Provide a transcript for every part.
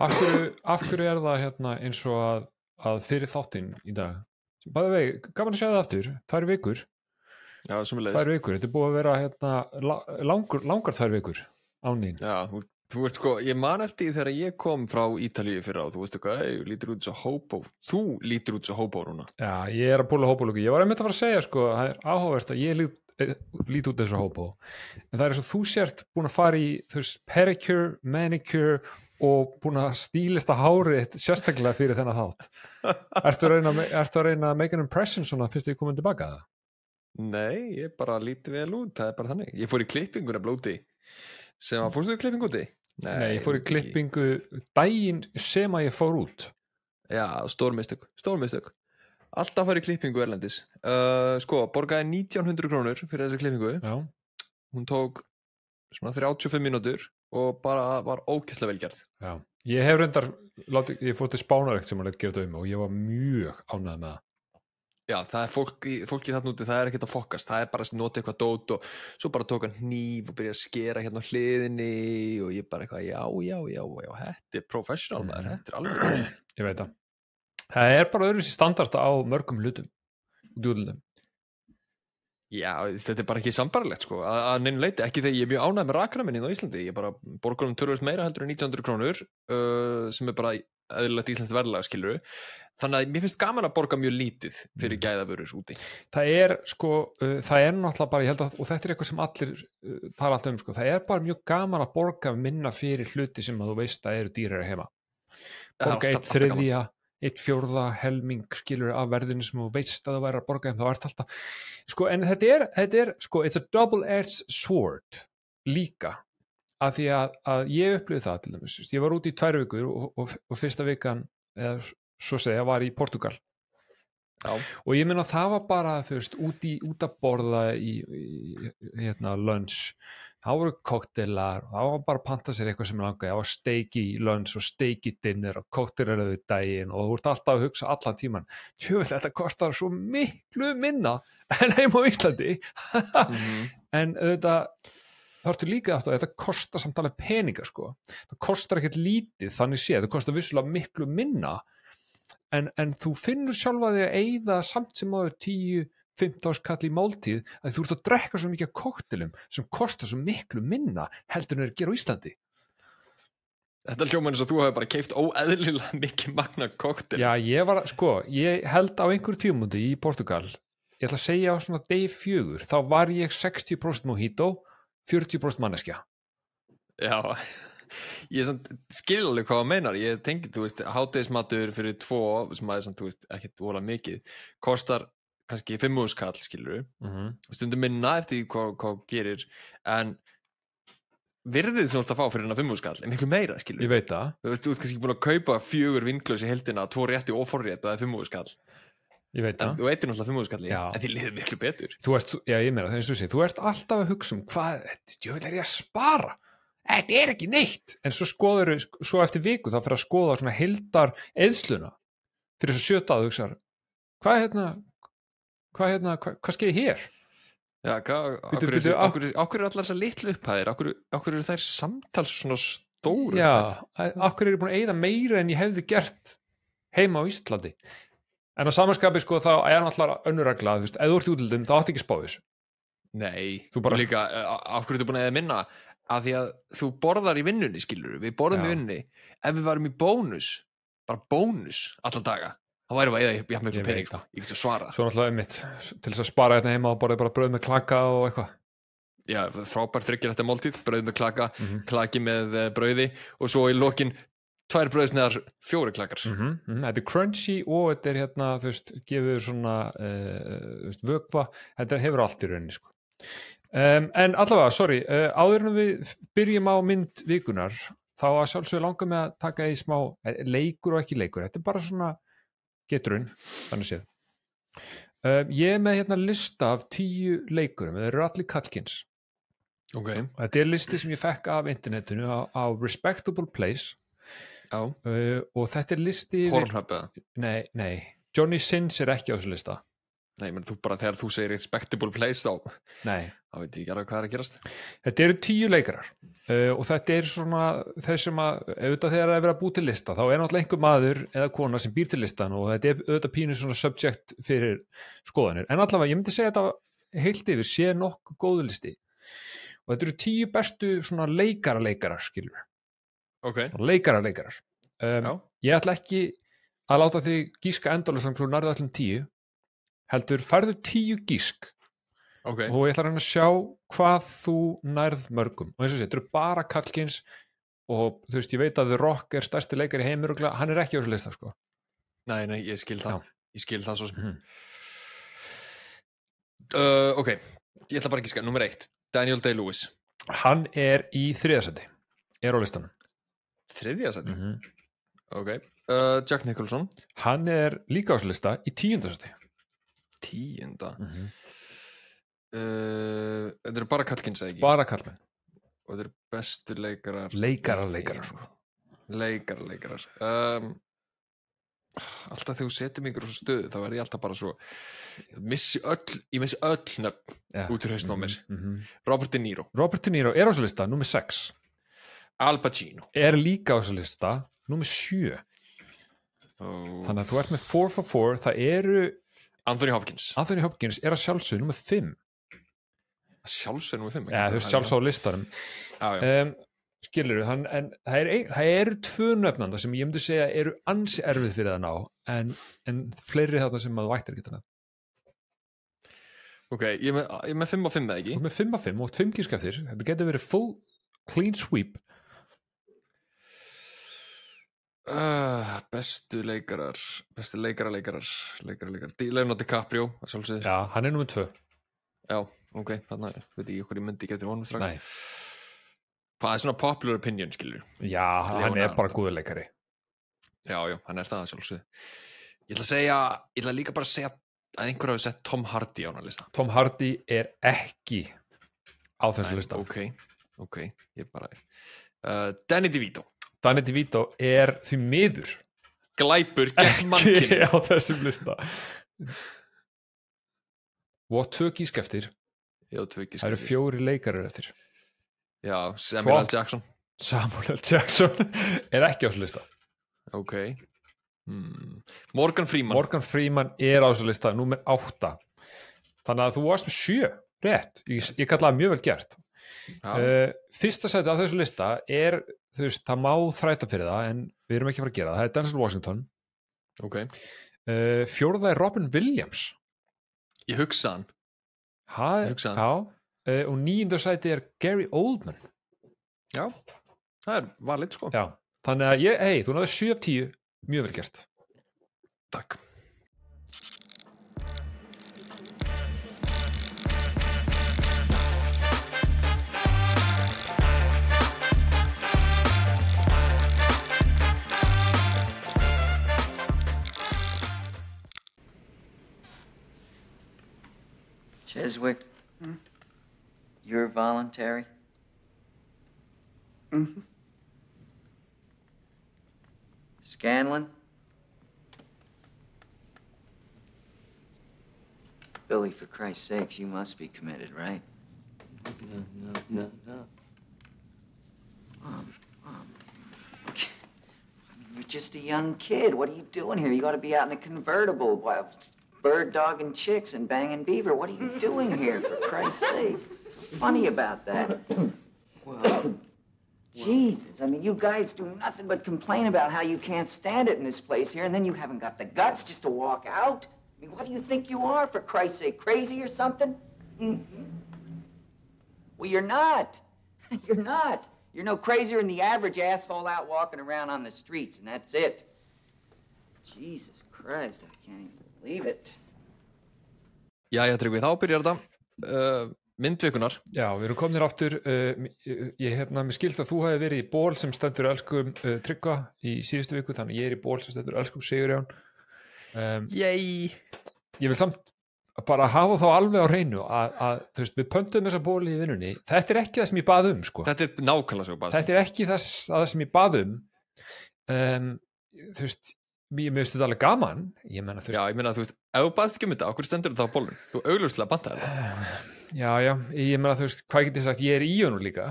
af hverju, af hverju er það hérna eins og að, að fyrir þáttinn í dag bæði vegi, gaman að sjá það aftur tvær vikur, Já, tvær vikur þetta er búið að vera hérna, la- langur, langar tvær vikur án þín Já, þú, þú veist sko, ég man eftir þegar ég kom frá Ítalíu fyrir á, þú veist eitthvað, ei, lítur út svo hópó. Þú lítur út svo hópó núna. Já, ég er að púla hópalúki. Ég var einmitt að fara að segja sko, það er áhugavert að ég lít, eh, lít út þessu hópó. En það er og þú sért búin að fara í þú veist, pedicure, manicure og búin að stílista hárið sérstaklega fyrir þennan þátt. Ertu að reyna, ertu að reyna að make an impression svona fyrst því komin tilbaka það? Nei, ég bara líti vel út, það er bara þannig. Ég fór í klippinguna blóti. Sem að, fórstu í klippingu úti? Nei, ég fór í klippingu daginn sem að ég fór út. Já, stórmistök, stórmistök. Alltaf fara í klippingu erlendis. Uh, sko, borgaði 1900 krónur fyrir þessa klippingu. Já, Hún tók svona 35 mínútur og bara var ókysla velgjart. já. Ég hef reyndar, láti, ég fór til spánarekt sem að leta gera þetta um og ég var mjög ánægð með það. Já, það er fólk í, fólk í þarna úti, það er ekkert að fokast, það er bara að nota eitthvað dót og svo bara tók hann hníf og byrja að skera hérna á hliðinni og ég bara eitthvað, já, já, já, já, þetta er professional maður, Mhm. þetta er alveg, ég veit það það er bara öðru sér standarta á mörgum hlutum djúðlunum já, þetta er bara ekki sambarlegt sko, að, að neinu leiti, ekki þegar ég er mjög ánægð með rakna minni á Íslandi, ég bara borgar um törfust meira heldur en 1900 krónur uh, sem er bara eðlilegt íslenskt verðlag skilur þannig að mér finnst gaman að borga mjög lítið fyrir Mhm. gæðavörur úti. það er sko, uh, það er náttúrulega bara ég held að, og þetta er eitthvað sem allir uh, tala alltaf um sko, það er bara mjög gaman að borga minna fyrir hluti sem að þú veist að eru dýrar heima. Það er borga eitt þriðja eitt fjórða helming skilur af verðinu sem þú veist að þú væri að borga þeim, þá ert alltaf sko, en þetta er, þetta er sko, it's a double-edged sword líka af því að, að ég upplifði það til dæmis, ég var út í tvær vikur og, og, og fyrsta vikan eða svo segja, var í Portugal Já, og ég meina það var bara þú veist, út, í, út að borða í, í hérna lunch það voru koktelar það var bara að panta sér eitthvað sem langaði. Það var steik í lunch og steik í dinner og koktelar auðvitað daginn og þú ert alltaf að hugsa allan tíman tjóðlega þetta kostar svo miklu minna en heim á Íslandi. Mhm. en auðvitað þá ertu líka aftur að þetta kostar samt alveg peninga sko, það kostar ekkert lítið þannig séð, það kostar vissulega miklu minna. En, en þú finnur sjálfa þig að eyða samt sem áður 10-15 skall í máltíð að þú ert að drekka svo mikið koktelum sem kostar svo miklu minna heldur en er að gera á Íslandi Þetta hljóma eins og þú hefur bara keift óeðlilega mikið magna koktel. Já, ég var, sko, ég held á einhverju tímundi í Portugal ég ætla að segja á svona degi fjögur þá var ég 60% mojito 40% manneskja Já, ég skil alveg hvað það meinar. Ég tengi, þú veist, hátegismatur fyrir tvo, sem aðeins, þú veist, ekkert vola mikið, kostar kannski 5 skall, skilur mm -hmm. Stundum minna eftir hvað, þú gerir, en virðið sem þú ert að fá fyrir hennar 5 skall er miklu meira, skilur Ég veit það, Þú ert kannski búin að kaupa fjögur vinklaus í heldina, tvo rétti og forrétt og það er 5 skall. ég veit En það þú eitir náttúrulega 5 skalli, Já. en þið liður miklu betur. þú ert, já ég meina það eins og sé, þú ert alltaf að hugsa um hvað, stjóðlega er ég að spara þetta er ekki neitt en svo skoður, svo eftir viku þá fyrir að skoða svona heldar eðsluna fyrir þess að sjöta að hugsa hvað er hérna hvað, hérna, hvað, hvað skeiði hér? Já, okkur, bíddu, er, á- okkur, okkur er allar þessar litlu upphæðir, okkur, okkur eru þær samtals svona stóru já, af hverju er ég búin að eyða meira en ég hefði gert heima á Íslandi? En á samanskapi sko þá er náttúrulega önnurregla, þú veist, ert í útlöldum þá átt ekki að spá þessu. Nei, Þú bara- líka, af hverju ertu búin að eða minna? Að því að þú borðar í vinnunni skilur, við borðum Já. í vinnunni. Ef við varum í bónus, bara bónus alla daga, værum við að eða jafn miklu Ég pening, sko. ég get að svara svo náttúrulega einmitt, til þess að spara hérna heima og borðið bara bröð með klaka og eitthvað Já, frábært þryggir þetta máltíð, brauð með klaka mm -hmm. klaki með eh, brauði og svo í lokin tvær brauðsneðar, fjóri klakar Mm -hmm. Þetta er crunchy og þetta er hérna, þú veist, gefur svona uh, veist, vökva, þetta hefur allt í rauninni sko. um, en allavega, sorry uh, áður en við byrjum á mynd vikunar, þá að sjálfsögur langar með að taka í smá eh, leikur og ekki leikur, þetta er bara svona geturinn, þannig séð. Um, ég er með hérna lista af tíu leikurum, þeir eru allir kallkins Ok, og þetta er listi sem ég fekk af internetinu á, á Respectable Place. Já, uh, og þetta er listi Pornhub Nei, nei, Johnny Sins er ekki á þessu lista Nei, menn þú bara þegar þú segir respectable place þá, þá veit ég ekki alveg hvað er að gerast. Þetta eru tíu leikarar uh, og þetta er svona þeir sem að, auðvitað þegar það er verið að bú til lista þá er náttúrulega einhver maður eða kona sem býr til listan og þetta er auðvitað pínu svona subject fyrir skoðanir, en allavega ég myndi segja þetta heilt yfir sé nokkuð góðu listi. Og þetta eru tíu bestu svona leikara leikarar skilur Ok, leikara leikarar. Um, ég ætla ekki að láta þig gíska endalist þú nærðu allir tíu heldur færðu tíu gísk. Ok. Og ég ætla að reyna að sjá hvað þú nærð mörgum. Og eins og sé, þetta eru bara kallkins og þú veist, ég veit að The Rock er stærsti leikari heimur og hann er ekki á þessu lista sko. Nei, nei, ég skil það. Ég skil það svo sem. Mhm. uh, Ok, ég ætla bara að skilja Númer eitt, Daniel Day-Lewis. Hann er í þriðasæti er á listanum. Þriðja seti, -hmm. ok. Uh, Jack Nicholson, hann er líka á þessu lista í tíundasæti tíunda. Mm -hmm. uh, Þetta eru bara kallkins eða ekki? Bara kallmenn, Og þetta eru bestu leikarar leikara leikarar sko. Leikarar, leikarar. Um, Alltaf þegar þú setur mig ykkur svo stöðu þá er ég alltaf bara svo missi öll, ég missi öll nöfn ja. út úr hausnum á mér. Mm -hmm. Robert De Niro, Robert De Niro er á þessu lista, nummer 6 Al Pacino. Er líka á þessu lista, nummer 7 og þannig að þú ert með 4 for 4 það eru, Anthony Hopkins. Anthony Hopkins er að sjálfsögðu nummer 5 Sjálfsög nummer 5 ja, þú veist sjálfsögðu á listanum. Já, já. um, skilur hann, en það, er, eru tvö nöfnanda sem ég myndi segja eru ansi erfið fyrir það ná en, en fleiri þarna sem að þú vættir ekki þannig Ok, ég er með, ég er með 5 og 5 eða ekki? Þú ert með 5 af 5 og 5 gískaftir þetta getur verið full clean sweep uh, Bestu leikarar Bestu leikarar, leikarar Leikarar, leikarar Leonardo DiCaprio, að sjálfsögðu. Já, hann er nummer 2 Já, ok, þannig að veit hvað ég myndi getur honum strax. Nei. Hvað er svona popular opinion, skilur já, hann er Leonardo. bara góðuleikari Já, já, hann er það að sjálfsögðu. Ég ætla að segja, ég ætla líka bara að segja að einhver hafi sett Tom Hardy á hana lista. Tom Hardy er ekki á þessu Nei, lista. Ok, ok, ég bara uh, Danny DeVito Danny DeVito er því miður Glæpur gegn mannkinn ekki á þessum lista. Og tvö gískaftir Já, tvö ekki það eru fjóri leikarar eftir. Já, Samuel L. Hvort? Jackson. Samuel L. Jackson er ekki á þessu lista. Ok. Hmm. Morgan Freeman. Morgan Freeman er á þessu lista númer 8 þannig að þú varst með 7 rétt, ég, ég kalla það mjög vel gert uh, fyrsta sæti á þessu lista er þú veist, það má þræta fyrir það en við erum ekki að fara að gera það, það er Denzel Washington. Ok. Uh, fjórða er Robin Williams. Ég hugsa hann. Ha, Ég hugsa já, uh, og nýjunda sæti er Gary Oldman. Já, það er valið sko. Já, þannig að ég, hei, þú náður 7 af 10 mjög vel gert. Takk Chiswick, you're voluntary? Mhm. Scanlon? Billy, for Christ's sakes, you must be committed, right? No, no, no, no. Um, um, okay. I mean, you're just a young kid. What are you doing here? You ought to be out in a convertible, while bird dogging chicks and banging beaver. What are you doing here, for Christ's sake? What's funny about that? Well, Jesus, I mean, you guys do nothing but complain about how you can't stand it in this place here, and then you haven't got the guts just to walk out? I mean, what do you think you are, for Christ's sake? Crazy or something? Mm-hmm. Well, you're not. you're not. You're no crazier than the average asshole out walking around on the streets, and that's it. Jesus Christ, I can't even believe it. Jæja, Tryggvi, þá byrjar þetta. Uh, Myndvikunar Já, við erum kominir aftur uh, ég, ég hérna með skilt að þú hefði verið í ból sem stendur elskum uh, tryggva í síðustu viku, þannig ég er í ból sem stendur elskum Sigurján um, ég vil samt bara hafa þá alveg á hreinu að, að þú veist, við pöntum þessa bóli í vinnunni. Þetta er ekki það sem ég bað um sko. Þetta er nákvæmlega svo bara þetta er ekki það, það sem ég bað um. Um, þú veist ég mér finnst þetta alveg gaman ég menna þú Já, veist ég meina, þú veist, ef þú baðst ekki um þetta, okkur stendur þetta á bólun? Þú augljóslega bantaði það. já, já, ég menna þú veist hvað getið sagt, ég er í honum líka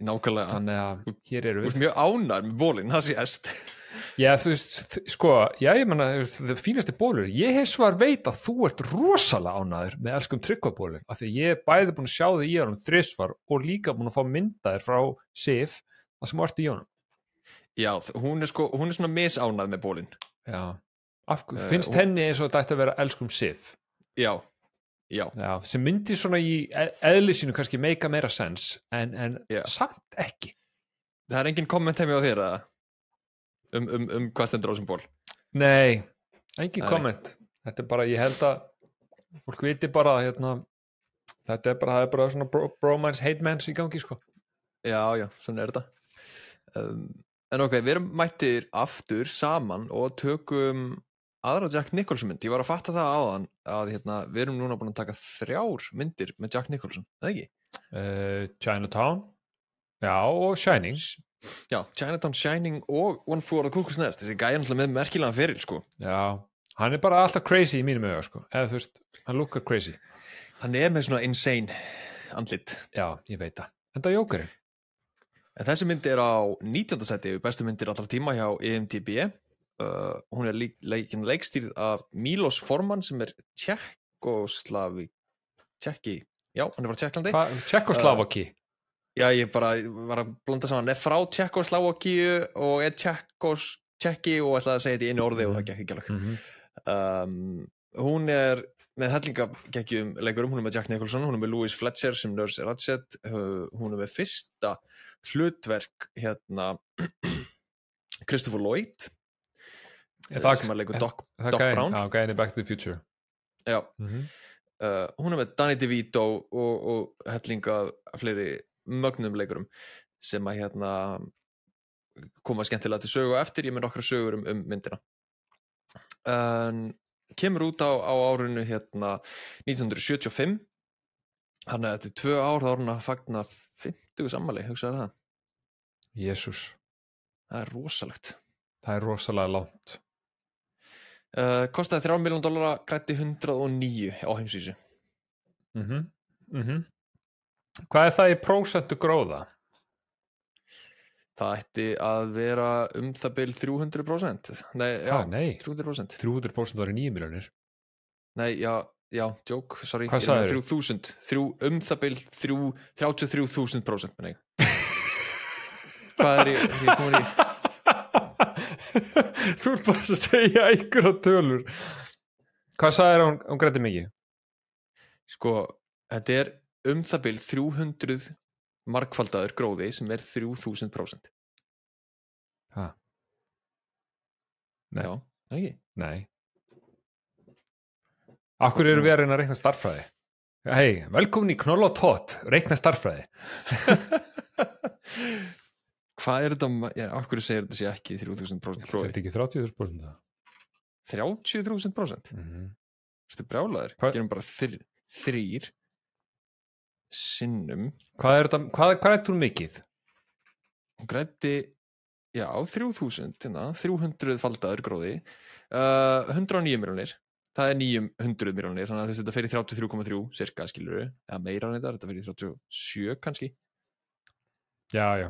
Nákvæmlega. þannig að hér eru Þú við ert mjög ánæður með bólinn, það sést. já, þú veist, sko, já, ég menna það fínasti bólur, ég hef svar veit að þú ert rosalega ánæður með elskum tryggvabólur, Já, hún er sko, hún er svona misánæð með bólinn. já, af, Eh, finnst hún- henni eins og þetta ætti að vera elskum Sif Já, já, Já, sem myndi svona í e- eðli sínu kannski meika meira sens en, en samt ekki það er engin komment heimi á þér eða? Um, um, um hvað stendur á þessum ból? Nei, engin Nei. komment þetta er bara, ég held að fólk viti bara að hérna, þetta er bara, það er bara svona bro, bromance hate mans í gangi sko Já, já, svona er þetta. Um, en ok, við erum mættir aftur saman og tökum aðra Jack Nicholson mynd. Ég var að fatta það áðan að hérna, við erum núna búin að taka þrjár myndir með Jack Nicholson, eða ekki? uh, Chinatown Já, og Shining Já, Chinatown Shining og One Flew Over the Cuckoo's Nest. Þessi gæði náttúrulega með merkilega feril, sko. Já, hann er bara alltaf crazy í mínum auga sko, eða þú veist, hann lukkar crazy Hann er með svona insane andlit. Já, ég veit það, en það er jókurinn En þessi mynd er á 19. seti við bestu myndir allra tíma hjá E IMDb uh, hún er lík, leikin leikstýrð af Milos Forman sem er Tjekkoslavi Tjekki, já, hann er frá Tjekklandi. Tjekkoslavaki? Já, ég bara var að blanda saman. Hann er frá Tjekkoslavakíu og er Tjekkos Tjekki og ætlaði að segja þetta í einu orði og það gekk ekki alveg. Mm -hmm. um, hún er með hellinga geggjum leikurum, hún er með Jack Nicholson hún er með Louis Fletcher sem Nurse Ratchet uh, hún er með fyrsta hlutverk hérna Christopher Lloyd Er eh, það- sem að leikur Doc, Doc gæði, Brown gæðin í Back to the Future. Já, mm -hmm. uh, hún er með Danny DeVito og, og hellinga fleiri mögnum leikurum sem að hérna koma skemmtilega til sögu á eftir, ég með nokkra sögur um, um myndina. En kemur út á, á árinu hérna 1975 hann er þetta er tvö ár þá er hann að fagna 50 sammali, hugsaðu það. Jésús, það er rosalegt. Það er rosalega langt. Uh, kostaði 3 miljón dólara grætti 109 á heimsvísu. Mm -hmm. Hvað er það í prósentu gróða? Það ætti að vera um það bil 300% nei, já, Ha, nei, 300% 300% var í 9 miljonir Nei, já, já, joke, sorry. Hvað er með sagðirðu? 3000, þrjú, um það þrjú, 33.000 prósent menn ég. Hvað er ég, ég komin í Þú ert bara að segja einhverja tölur. Hvað sagðir hún, hún grætti mikið? Sko, þetta er um það bil 300 markfaldaður gróði sem er 3000 prósent Ha. Nei. Já, ekki Nei Akkur eru við að reyna að reikna starffræði? Hei, velkomin í Knoll og Tótt, reikna starffræði Hvað er þetta, já, hverju segir þetta sé ekki 3000 prósent Þetta gróði? er ekki 30% það 30.000 prósent? mm -hmm. Þetta er brjálaður, Hvað- gerum bara þr, þrýr sinnum. Hvað er þetta, hvað, er þú mikið? hún grætti já, 3000, hérna, 300 faldaður gróði. Uh, 109 miljonir það er 900 miljonir þannig að þetta í 33,3 cirka skilur eða meira en þetta, þetta í 37 kannski. Já, já,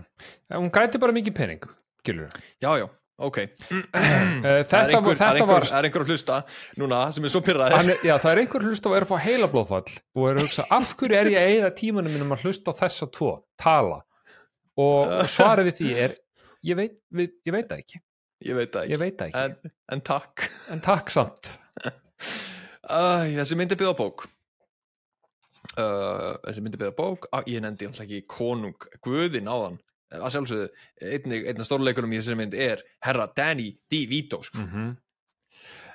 hún grætti bara mikið pening Gilur já, já, ok. Eh, það er Þetta, einhver, þetta var það er einhver að hlusta núna sem er svo er- já, það er einhver hlust á að er að fá heilablóðfall og er að hugsa, af hverju er ég að eigða tímanum mínum að hlusta á þessa tvo, tala. Og svarið við því er ég veit, við, ég veit það ekki. Ég veit það ekki, veit ekki, en, en takk. En takk samt. Æ, þessi myndi byggða bók. Uh, þessi myndi byggða bók. Ah, ég nefndi alltaf ekki konung guðin á þann að sjálfsögðu einnig, einnig stórleikurum í þessari mynd er herra Danny DeVito sko. mm -hmm.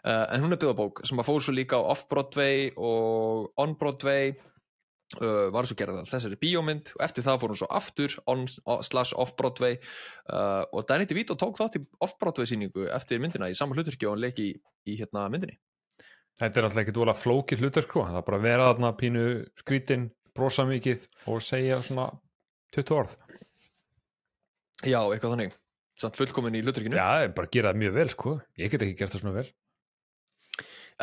uh, en hún er byggða bók sem að fór svo líka á Off-Broadway og On-Broadway uh, var svo gerða þessari bíómynd og eftir það fór hún svo aftur on, slash Off-Broadway uh, og Danny DeVito tók þátt í Off-Broadway síningu eftir myndina í sama hlutverki og hann leik í, í hérna myndinni þetta er alltaf ekki dvolega flókið hlutur sko. það er bara að vera þarna pínu skrítin brosa mikið og segja svona 20 orð Já, eitthvað þannig. Samt fullkomin í hluturkinu já, bara gera það mjög vel sko. Ég get ekki gert það svona vel.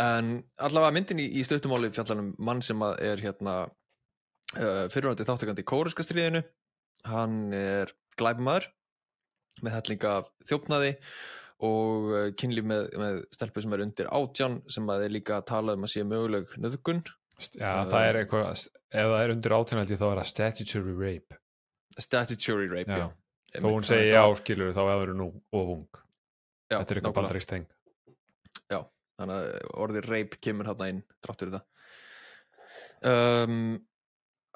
En allavega myndin í, í stöttumáli fjallanum mann sem er hérna uh, fyrirvændi þáttakandi í kóreska stríðinu hann er glæpumæður með hellinga þjófnaði og uh, kynlíf með, með stelpu sem er undir átján sem að er líka að tala um að sé möguleg nöðgun já, það er eitthvað, ef það er undir átjónaldi þá er það statutory rape. Statutory rape, Já. já, þó hún segi já, skilur þá eða verður nú ofung já þetta er eitthvað bandaríkst teng þannig að orðið rape kemur hann inn þráttur í það. Um,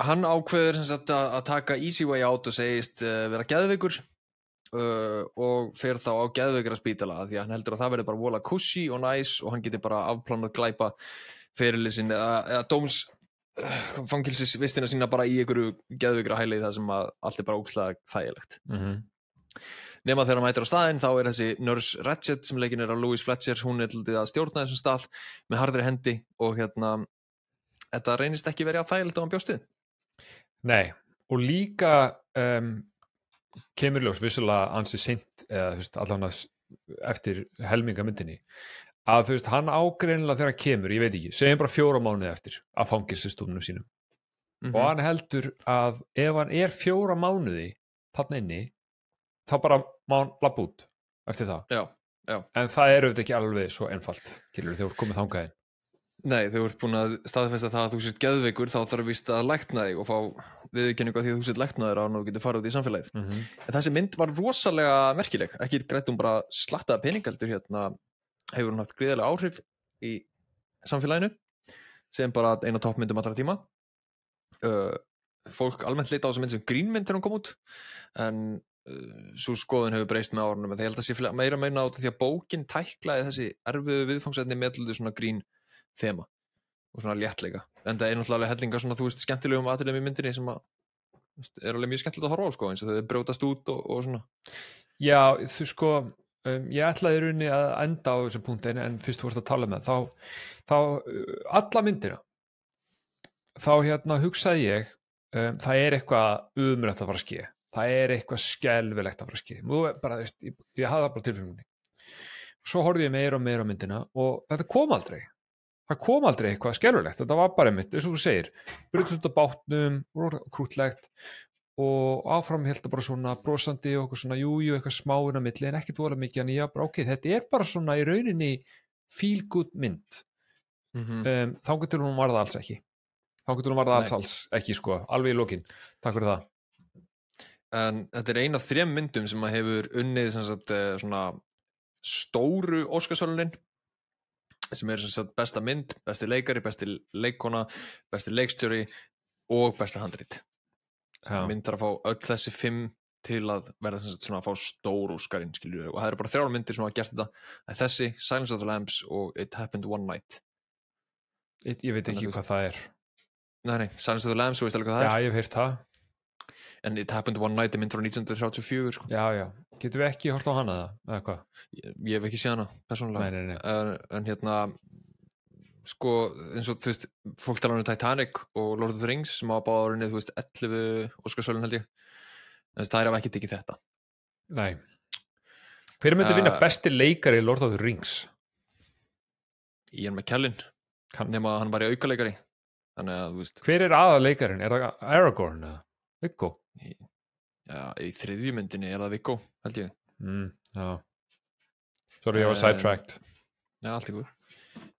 hann ákveður sagt, að, að taka easy way out og segist uh, vera geðveikur uh, og fer þá á geðveikara spítala því að hann heldur að það verði bara vola cushy og nice og hann geti bara afplánað glæpa fyrirlisin eða, eða dóms fangilsisvistina sína bara í einhverju geðveikara hæli það sem að allt er bara ókslega þægilegt mm -hmm. nema þegar hann mætir á staðinn þá er þessi Nurse Ratchet sem leikin er af Louise Fletcher hún er lítið að stjórna þessum stað með harðri hendi og hérna þetta reynist ekki verið að þægilegt á hann bjóstið Nei, og líka um, kemur ljós vissulega ansi seint eða þú veist, allan að eftir helmingamyndinni að þú veist, hann ágreinilega þegar hann kemur, ég veit ekki segjum bara fjóra mánuði eftir að fangilsistúmnum sínum. Mm og hann heldur að ef hann er fjóra mánuði þarna inni þá bara má hann lappa út eftir það, já, en það er auðvitað ekki alveg svo einfalt, kilur þegar þú komið þangað inn. Nei þegar þú ert búin að staðfesta það að þú sér geðveikur þá þarf vist að lækna þig og fá viðurkenningu að því að þú sér læknaður á hann og getur farið út í samfélagið. Mm -hmm. en þessi mynd var rosalega merkileg. Ekki grætt um bara slattaða peningaldur hérna hefur hún haft gríðarlega áhrif í samfélaginu sem bara eina toppmyndum allra tíma. Uh, fólk almennt leita á þessa mynd sem grínmynd þegar hún kom út en uh, svo skoðun hefur breyst með árunum en það held að sé meira meina á þetta því að bókin tæklaði þessi erfiðu viðfangsefni með alltaf svona grín þema og svona léttleika. En það er náttúrulega hellinga svona þú veist skemmtilegum atriðum í myndinni sem að er alveg mjög skemmtilegt að horfa á sko eins og þau brjótast út og, og svona. Já, þú sko um, ég ætlaði í rauninni að enda á þessum punkti en, fyrst vorst að tala með þá, þá uh, alla myndina þá hérna hugsaði ég um, það er eitthvað umrætt að fara að ske það er eitthvað skelvilegt að fara að er bara, veist, ég, ég hafði bara tilfengunni svo horfði ég meira og meira á myndina og þetta kom aldrei. Það kom aldrei eitthvað skelvilegt þetta var bara mitt, eins og þú segir brutist út á bátnum, krútlegt og áfram held að bara svona brosandi og eitthvað svona jújú, jú, eitthvað smáinn á milli en ekkert vola mikið en ég bara ok, þetta er bara svona í rauninni feel good mynd. Mm -hmm. um, þá getur hún varða alls ekki. Þá getur hún varða alls alls ekki sko, alveg í lokin. Takk fyrir það. En þetta er ein af þrem myndum sem að hefur unnið sagt, eh, svona stóru Óskarsvölunin sem er sagt besta mynd, besti leikari besti leikona, besti leikstjóri og besta handrit Já. mynd þarf að fá öll þessi fimm til að verða svona að fá stór Óskarinn skilju og það eru bara þrjára myndir sem hafa gert þetta. Þessi, Silence of the Lambs og It Happened One Night. Ég, ég veit ekki hvað það er. Nei nei, Silence of the Lambs, þú veist alveg hvað það já, er. ég hef heyrt það. En It Happened One Night er mynd frá 1934 sko. já, já, getum við ekki hort á hana það, ég, ég hef ekki séð hana, persónulega. Nei, nei, nei. en, en hérna sko, eins og þú veist fólk tala um Titanic og Lord of the Rings sem hafa báða árinni, þú veist, 11 Óskarsvölun held ég. En þess, það er af ekki tekið þetta. Nei. hver myndi vinna Uh, besti leikari í Lord of the Rings? Ian McKellen, Kann- nema að hann var í aukaleikari. Þannig að, þú veist, hver er aða leikarin, er það Aragorn eða Viggo? Já, í þriðju myndinni er það Viggo, held ég. Mm, já. Sorry, ég var sidetracked. Já, allt ykkur.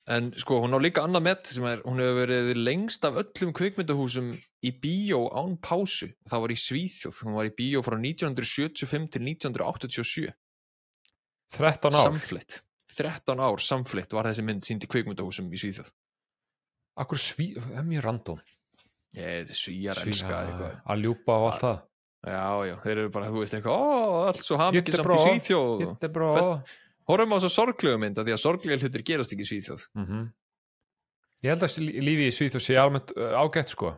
En sko, hún á líka annað met sem er, hún hefur verið lengst af öllum kvikmyndahúsum í bíó án pásu. Það var í Svíþjóð. Hún var í bíó frá 1975 til 1987. 13 ár, Samflitt. 13 ár samflitt var þessi mynd sínd í kvikmyndahúsum í Svíþjóð. akkur sví það er mjög random Ég, svíjar Sví- elska eitthvað. að ljúpa og allt það Já, já, þeir eru bara, þú veist eitthvað, ó, allt svo hamingi samt Jättebra. í Svíþjóð. Bara Fest- Horfum á þess að sorglegu mynd, af því að sorglega hlutir gerast ekki í Svíþjóð. mm Ég held að lí- lífið í Svíþjóð sé almennt ágætt sko.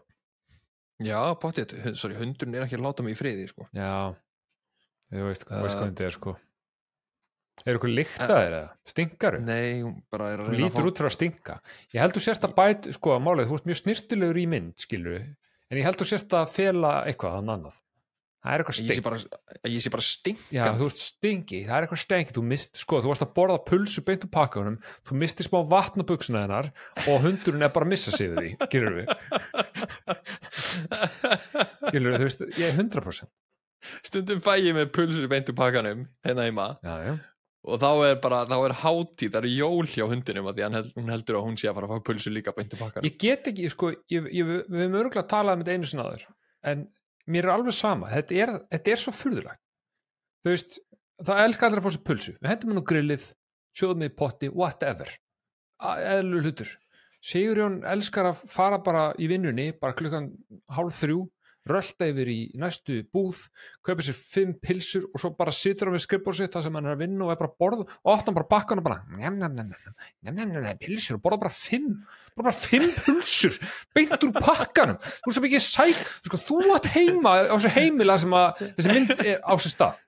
Já, pottið, sorry, hundurinn er ekki að láta mig í friði, sko. Já, þú veist, uh, veist hvað þetta er sko. Er eitthvað lyktaðir eða? Stinkaru? Nei, hún bara er að reyna að lítur út fyrir að stinka. Ég held þú sért að bæt, sko, málið, þú ert mjög snirtilegur í mynd, skilur En ég held þú sért að fela eitthvað annað það er eitthvað Ég sé stink bara, ég sé bara stink Já, þú ert stingi, það er eitthvað stengi þú mist, sko, þú varst að borða pulsu beint úr pakkanum, þú misti smá vatn á buksuna hennar og hundurinn er bara að missa sig við því, gilur við gilur við, þú veist, ég er 100% Stundum fæ ég með pulsur í beintu pakkanum heima. Já, já, og þá er bara, þá er hátíð, það er jól hjá hundinum að því hann held, hún heldur að hún sé að fara að fá pulsur líka beintu pakkanum. Ég get ekki, sko ég, ég, við höfum örgulega talað um þetta einu sinna aður en mér er alveg sama þetta er, þetta er svo furðulegt. Þú veist, það elskar allir að fá sér pulsu. Við hendum henn á grillið, sjóðum með í potti whatever, eðlu hlutur. Sigurjón elskar að fara bara í vinnunni, bara klukkan hálf þrjú, rölda yfir í næstu búð, kaupa sér fimm pilsur og svo bara situr hann við skrifbór sitt það sem hann er að vinna og er bara að borða og opna bara bakkan og bara njam, njam, njam, pilsur og borða bara fimm bara, bara fimm pulsur beint úr pakkanum. Þú veist það ekki sæk sko, þú átt heima á þessu heimila sem að þessi mynd er á sér stað.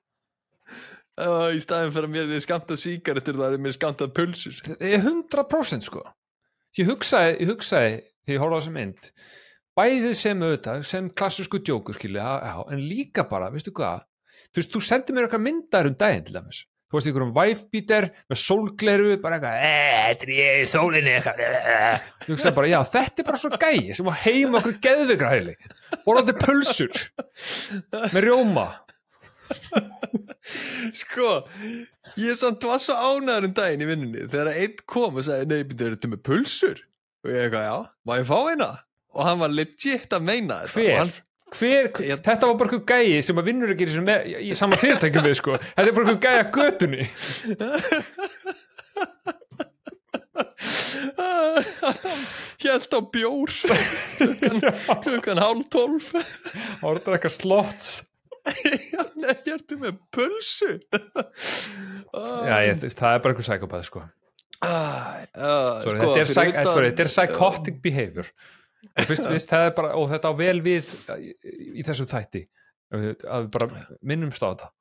Uh, í staðin fyrir að mér er skamta sígarettur það er mér skamta pulsur. Þetta er 100% sko. Ég hugsaði, ég hugsaði þegar ég horfði á þessu mynd bæðið sem auðvitað, sem klassísku djókur skilja, já, en líka bara, veistu hvað þú veist, þú sendir mér eitthvað myndar um daginn til dæmis, þú veist ykkur um wifebeater með sólgleru, bara eitthvað "Eh, þetta er ég í sólinni eitthvað eh." þú hugsaði bara, já, þetta er bara svo gæi sem var heima okkur geðveikra heili borðandi pulsur með rjóma sko, ég samt var svo ánæður um daginn í vinnunni þegar einn kom og sagði, nei, þetta með pulsur? og ég eitthvað, já, má ég fá eina? Og hann var legit að meina þetta. Hver, hann, hver, Ég- þetta var bara eitthvað gæi sem að vinnur ekki í, þessu með, í sama fyrirtækjum við sko. Þetta er bara eitthvað gæi að götunni. Hjælt á bjór. Klukkan hálf tólf. Orður eitthvað slots. Já, nei, ég ertu með pulsu? Já, ég, það er bara eitthvað psykopath sko. ah, ah, sko, þetta, er fyrir psych, sorry, þetta er psychotic behavior fyrst, fyrst, bara, og þetta á vel við í, í þessum þætti. Að við að við bara minnumst á þetta.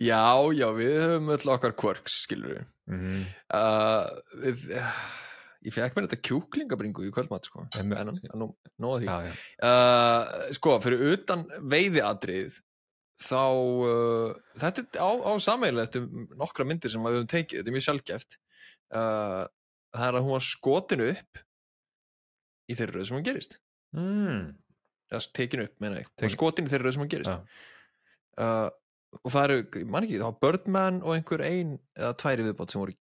Já, já, við höfum öll okkar quirks, skilur við mm. uh, við, uh, Ég fekk mér þetta kjúklingabringu í kvöldmatt, sko. En- nú, að því. Já, já. uh, Sko, fyrir utan veiðiatrið þá uh, þetta er á, á sammeilið eftir nokkra myndir sem við höfum tekið, þetta er mjög sjálfgeft uh, það er að hún var skotin upp í þeirri röð sem hún gerist Mm. eða tekin upp, meina ég, hún Tekin- var skotin í þeirri röð sem hún gerist Já. uh, og það eru, ég man ekki, var Birdman og einhver ein eða tværi viðbót sem voru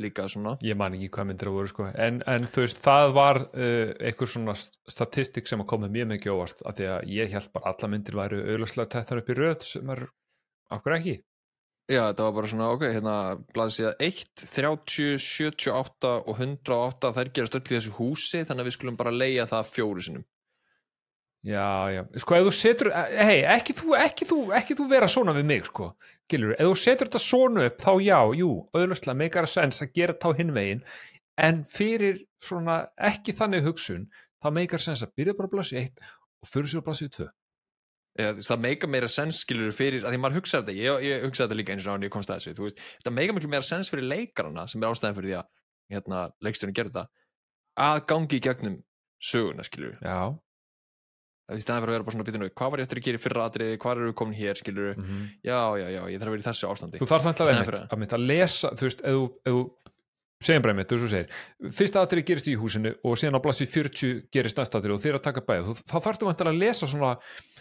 líka svona ég man ekki hvað myndir það voru sko. en, en þú veist, það var uh, einhver svona st- statistik sem að koma mjög mikið óvart af því að ég held bara alla myndir væru auðvitað tettar upp í röð sem er okkur ekki Já, þetta var bara svona, ok, hérna blaðsíða 1, 30, 78 og 108, þær gerast öll í þessu húsi þannig að við skulum bara leia það fjóru sinum Já, já, sko ef þú setur hei, ekki þú, ekki þú, ekki þú vera svona við mig, sko, gilur, ef þú setur þetta svona upp, þá já, jú, auðvitað meikar að sens að gera þá hinn veginn. En fyrir svona ekki þannig hugsun, þá meikar sens að byrja bara að blasi eitt og fyrir sér að blasi tvö Eða, það meika meira sens skilur fyrir, að því maður hugsaði þetta, ég, ég hugsaði þetta líka eins og hann ég komst að þessu, þú veist, þetta meika miklu meira sens fyrir leikarana sem er ástæðan fyrir því að hérna, leiksturinn gerði það að gangi í gegnum söguna skilur Já, að því staðan fyrir að vera bara svona býtinu, hvað var ég eftir að gera fyrra atriði, hvað eru komin hér skilur mm já, já, já, ég þarf að vera í þessu ástandi. Þú þarf þannig að, fyrir að, að lesa, þú veist, ef þú segjum bara einmitt, þú segir fyrsta atrið gerist í húsinu og síðan á blasi 40 gerist næsta atrið og þeir að taka bæð þá þarftu vantilega að lesa svona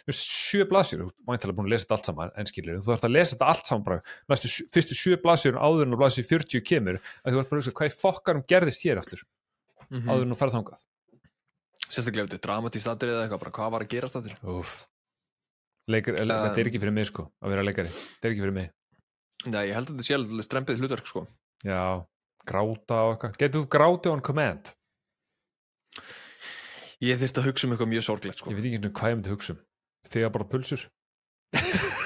þú sjö blasjur, þú vantilega búin að lesa þetta allt saman en skilur, þú þarft að lesa þetta allt saman bara næstu, fyrstu sjö blasjur áður en á blasi 40 kemur, að þú ert bara að hugsa hvað fokkarum gerðist hér aftur, mm áður en þú ferð þangað? Sérstaklega ef þetta er dramatíst atrið eða eitthvað, hvað var að gerast. Leikar, um, þetta er ekki fyrir mig sko, að vera leikari. Þetta er ekki fyrir mig, Nei, ég held að þetta sé alveg strempið hlutverk sko. Já gráta og eitthvað, getur þú grátið on command? Ég þyrfti að hugsa um eitthvað mjög sorglegt sko. Ég veit ekki sinni hvað ég myndi hugsa um. Þegar bara pulsur.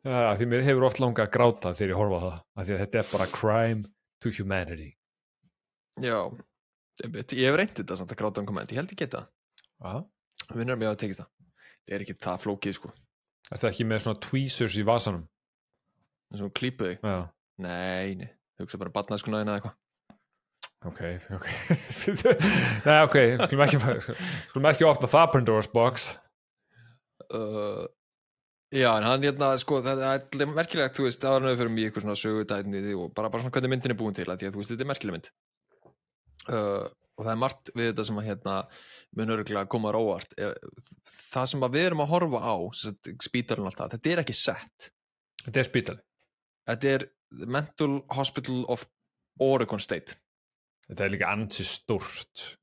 Já, því mér hefur oft langað að gráta þegar ég horfa á það, af því að þetta er bara crime to humanity. Já, ég hef reynt þetta samt að gráta um komment, ég held geta Já. Vinnur mér að tekist það. Það er ekki það flókið sko. Þetta ekki með svona tweezers í vasanum eins og klípu þig. Já, Nei, nei, hugsa bara batnaðskunaðina eða eitthvað. Ok, ok. Nei, ok, skulum ekki skulum ekki opna það Pandora's box. Uh, já, en hann hérna sko, það er merkilegt, þú veist, við fyrir mjög eitthvað svona sögudætni og bara, bara svona hvernig myndin er búin til að þú veist, þetta er merkileg mynd. Uh, og það er margt við þetta sem að hérna mun örgulega koma er, það sem að við erum að horfa á spítarinn alltaf, þetta er ekki sett. Þetta er spítali, þetta er the Mental Hospital of Oregon State. Þetta er líka ansi Já,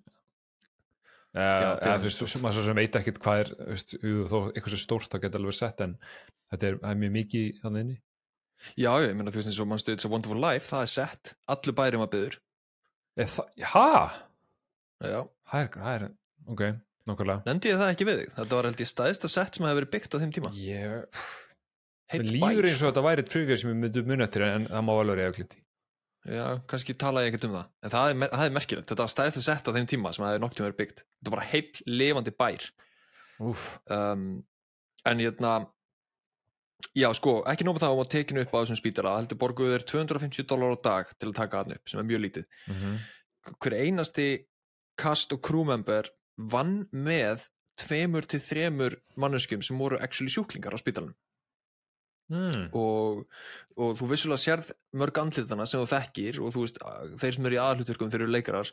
Uh, þetta er veist, sem, maður sem veit ekkert hvað er veist, þó eitthvað svo stórt það geta alveg verið sett en þetta er, það er mjög mikið þannig inni. Já, ég meina þú veist eins og mannstu It's a Wonderful Life, það er sett allir bærum að byður. Það, ha? já, Það það er, ok, nokkulega nefndi ég það ekki við þig? Þetta var held ég staðista sett sem hefur verið byggt á þeim tíma. Ég, Heill mér líður eins og þetta væri trivia sem ég myndi mun eftir en það má alveg reyða klitt í Já, kannski tala ég ekkert um það. En það er, er merkilegt, þetta var stæðist að setja á þeim tíma sem það hefði noktið verið byggt. Þetta var bara heill lifandi bær. Um, En hérna Já, sko, ekki nóg með það að maður tekinu upp á þessum spítala heldur borguðu þeir 250 dólar á dag til að taka hann upp, sem er mjög lítið. Mm Hver einasti cast og crewmember vann með tveimur til þremur manneskjum sem voru actually sjúklingar á spítalanum mm. og, og þú vissulega sérð mörg andlitana sem þú þekkir og þú veist, þeir sem eru í aðhlutverkum þeir eru leikarar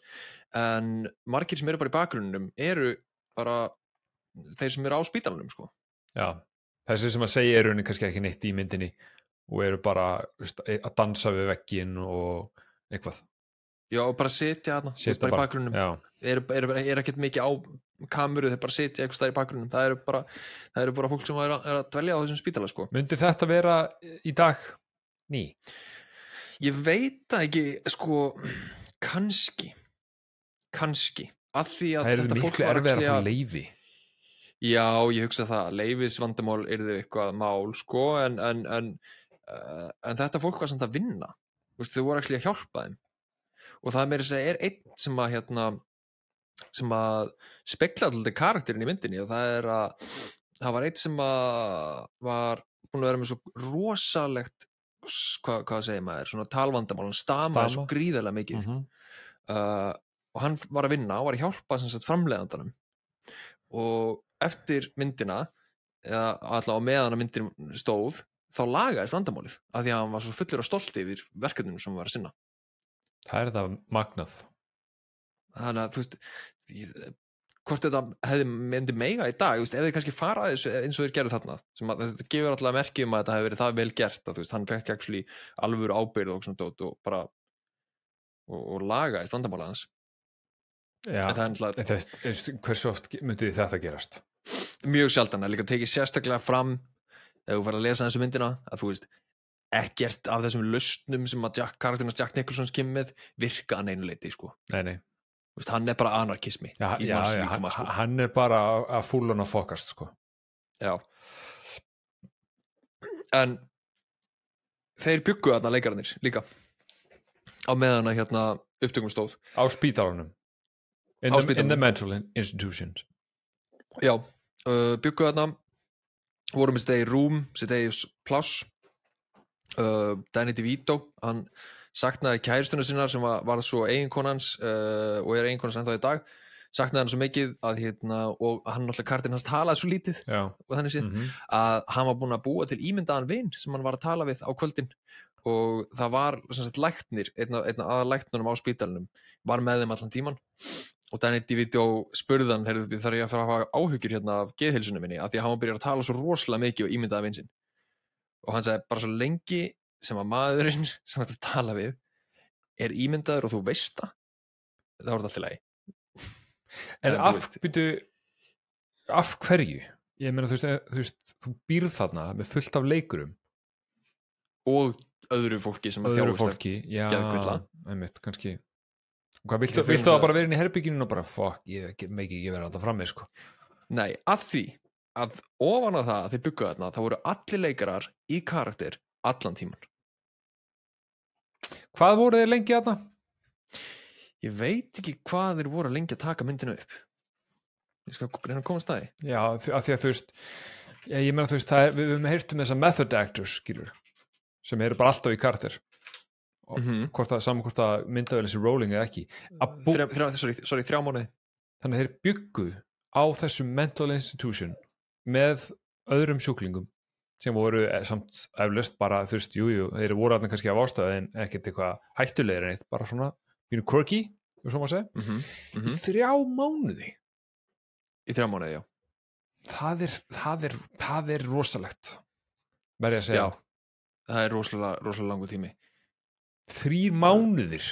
en margir sem eru bara í bakgrunnum eru bara þeir sem eru á spítalunum sko. Já, þessi sem að segja er raunin kannski ekki neitt í myndinni og eru bara veist, að dansa við veggin og eitthvað já og bara sitja þarna, Sitja bara í bakgrunnum eru er, er, er ekkert mikið á kameru þeir bara sitja eitthvað stær í bakgrunnum það eru bara, það eru bara fólk sem er að, er að dvelja á þessum spítala sko. myndi þetta vera í dag? Ný? ég veit það ekki sko, kannski kannski. Að því að Það er þetta fólk miklu var erfið að fá leifi Já, ég hugsa það, leifis vandamál er þau eitthvað mál, sko, en, en, en, uh, en þetta fólk var samt að vinna, Þú veist, þau voru að hjálpa þeim. Og það meiri segja er einn sem að hérna, sem að spekla alltaf karakterin í myndinni og það er að það var einn sem að var búin að vera með svo rosalegt hvað, hvað segir maður, svona talvandamál hann stamaði Stama. svo gríðarlega mikið. Mm uh, og hann var að vinna og var að hjálpa sagt framleiðandanum. Og eftir myndina eða allavega á meðan að myndin stóð þá lagaðist vandamálið af því að hann var svo fullur og stolt yfir verkefninu sem hann var að sinna. Það er það magnað þannig að þú veist hvort þetta hefði myndi meiga í dag veist, ef þeir kannski fara eins og þeir gerðu þarna sem að þetta gefur alltaf merki um að þetta hefði verið það vel gert að þú veist, hann fekk actually alvöru ábyrð og svona dót og bara og, og lagaðist vandamálið hans Já, en það er alltaf en þess, þess, hversu oft myndi þetta gerast? mjög sjaldan að líka tekið sérstaklega fram þegar þú fær að lesa þessu myndina að þú veist ekkert af þessum lausnum sem að Jack, karakterina Jack Nicholson kemur með virka að neinu leiti sko. Nei, nei veist, hann er bara anarkismi manns já líkama, hann, sko. hann er bara að- fúlun að fokast sko. Já. en þeir byggu þarna leikararnir líka á meðan að hérna upptökum stóð á spítalanum in, Á the, in the mental institutions Já, uh, byggu þarna voru með sitt eigi rúm, sitt eigi pláss uh, Danny DeVito hann saknaði kæristuna sinnar sem var, var svo eiginkonans uh, og er eiginkonans ennþá í dag. Saknaði hann svo mikið að hérna og hann náttúrulega kartinn hans talaði svo lítið Já, og þannig séð mm að hann var búinn að búa til ímyndaðan vin sem hann var að tala við á kvöldin. Og það var sagt læknir einn af, einn af aðalæknunum á spítalunum var með þeim allan tíman og Danny DeVito spurði hann þegar þarf ég að fara að hafa áhyggjur hérna af geðhilsunum minni? Af því að hann var byrjað að tala svo rosalega mikið og ímyndaða vin sinn. Og hann sagði bara svo lengi sem að maðurinn sem þetta tala við er ímyndaður og þú veist það þá er þetta alltaf lagi En þú af, hverju? Ég meina, þú veist, eh, þú veist, þú býrð þarna með fullt af leikurum og öðru fólki sem að fólki, já, geðkvilla. einmitt, kannski Hvað, viltu, það það- bara vera inn í herbygginu og bara, fuck, ég megi ekki vera alltaf frammi, sko Nei, að því að ofan að það að þeir byggja þarna þá voru allir leikarar í karakter allan tíman. Hvað voru þeir lengi þarna? Ég veit ekki hvað þeir voru lengi að taka myndinu upp. Ég skal reyna að komast það í. Já, af því að þú veist já, ég meina þú veist, er, við höfum heyrt um þessa method actors, skilur sem eru bara alltaf í karakter Mhm. hvort að, saman hvort að myndavelin sé rolling eða ekki að þrjá, þrjá, sorry, sorry, þrjá mánuði þannig að þeir byggu á þessu mental institution með öðrum sjúklingum sem voru eh, samt eflaust bara þú veist, jú, jú, þeir voru aðna kannski af ástöðu en ekkert eitthvað hættulegir en eitt bara svona, bínu quirky svo má segja, mm -hmm. í þrjá mánuði. Í þrjá mánuði, já. Það er, það er, það er rosalegt verði að segja. Já, það er rosalega, rosalega langu tími. Þrýr mánuðir.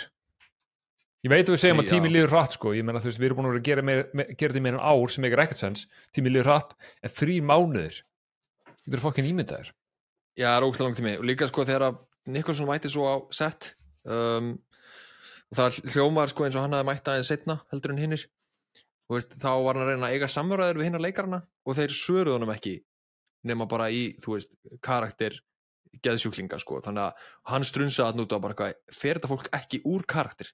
Ég veit að við segjum Þrí- að tími já. líður hratt sko, ég meina þú veist, við erum búin að gera, meir, me, gera þetta í meira en ár sem ekki ekkert sens, tími líður hratt en þrýr mánuðir þetta er fokkin ímyndaðir Já, það er ógæslega langu tími og líka sko þegar að Nikolson mætti svo á set um, og það hljómar sko eins og hann hafði mætt aðeins setna heldur en hinnir. Og veist, þá var hann að reyna að eiga samræður við hinnar leikarana og þeir svöruð honum ekki nema bara í, þú veist, karakter geðsjúklinga sko. Þannig að hann strunsaði að núta bara hvað fer þetta fólk ekki úr karakter?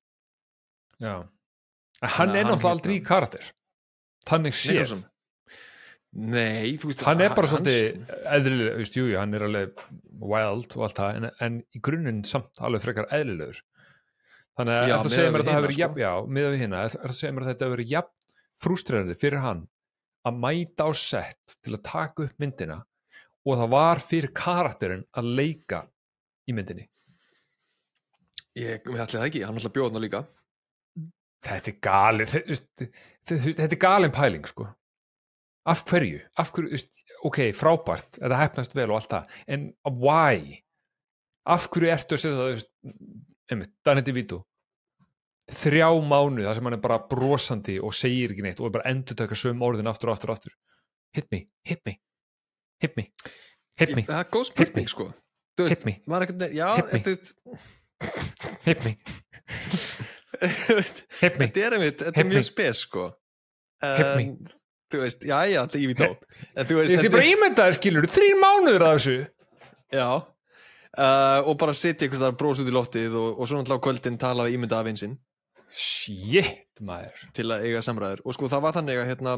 Já. en hann er hann náttúrulega aldrei í hérna- karakter. Þannig séð Nei, þú veist hann er bara svolítið eðlilega, þú veist, jú, jú, hann er alveg wild og allt það, en, en í grunninn samt alveg frekar eðlilegur. Þannig að það segja mér að það hafi verið jafn, já, miðað við hérna, það segja mér að þetta hafi verið jafn frústrerandi fyrir hann að mæta á sett til að taka upp myndina og það var fyrir karakterinn að leika í myndinni. Ég, við ætli það ekki, hann ætla að bjóða hann líka. Þetta er þe- þetta er galin pæling sko af hverju, af hverju ok, frábært, þetta hefnast vel og allt það, en why af hverju ertu að setja það einmitt, Danny DeVito þrjá mánu þar sem hann er bara brosandi og segir ekki neitt og er bara endur taka söm orðin aftur og aftur og aftur hit me, hit me hit me, hit me, Það er góð Hit spurning me. sko veist, hit me, ekkert, já, Hit me. veist hit me þú veist, hit me, þetta er Hit me. mjög spes sko Hit me. en, þú veist, já, já, þetta er vitó en þú veist, er bara ímyndaðir skilur þrjir mánuður af þessu. Já. Uh, og bara sitja einhvers þar bros út í loftið og, og svo náttúrulega á kvöldin tala við ímynda af einsinn shit maður. Til að eiga samræður. Og sko það var þannig að hérna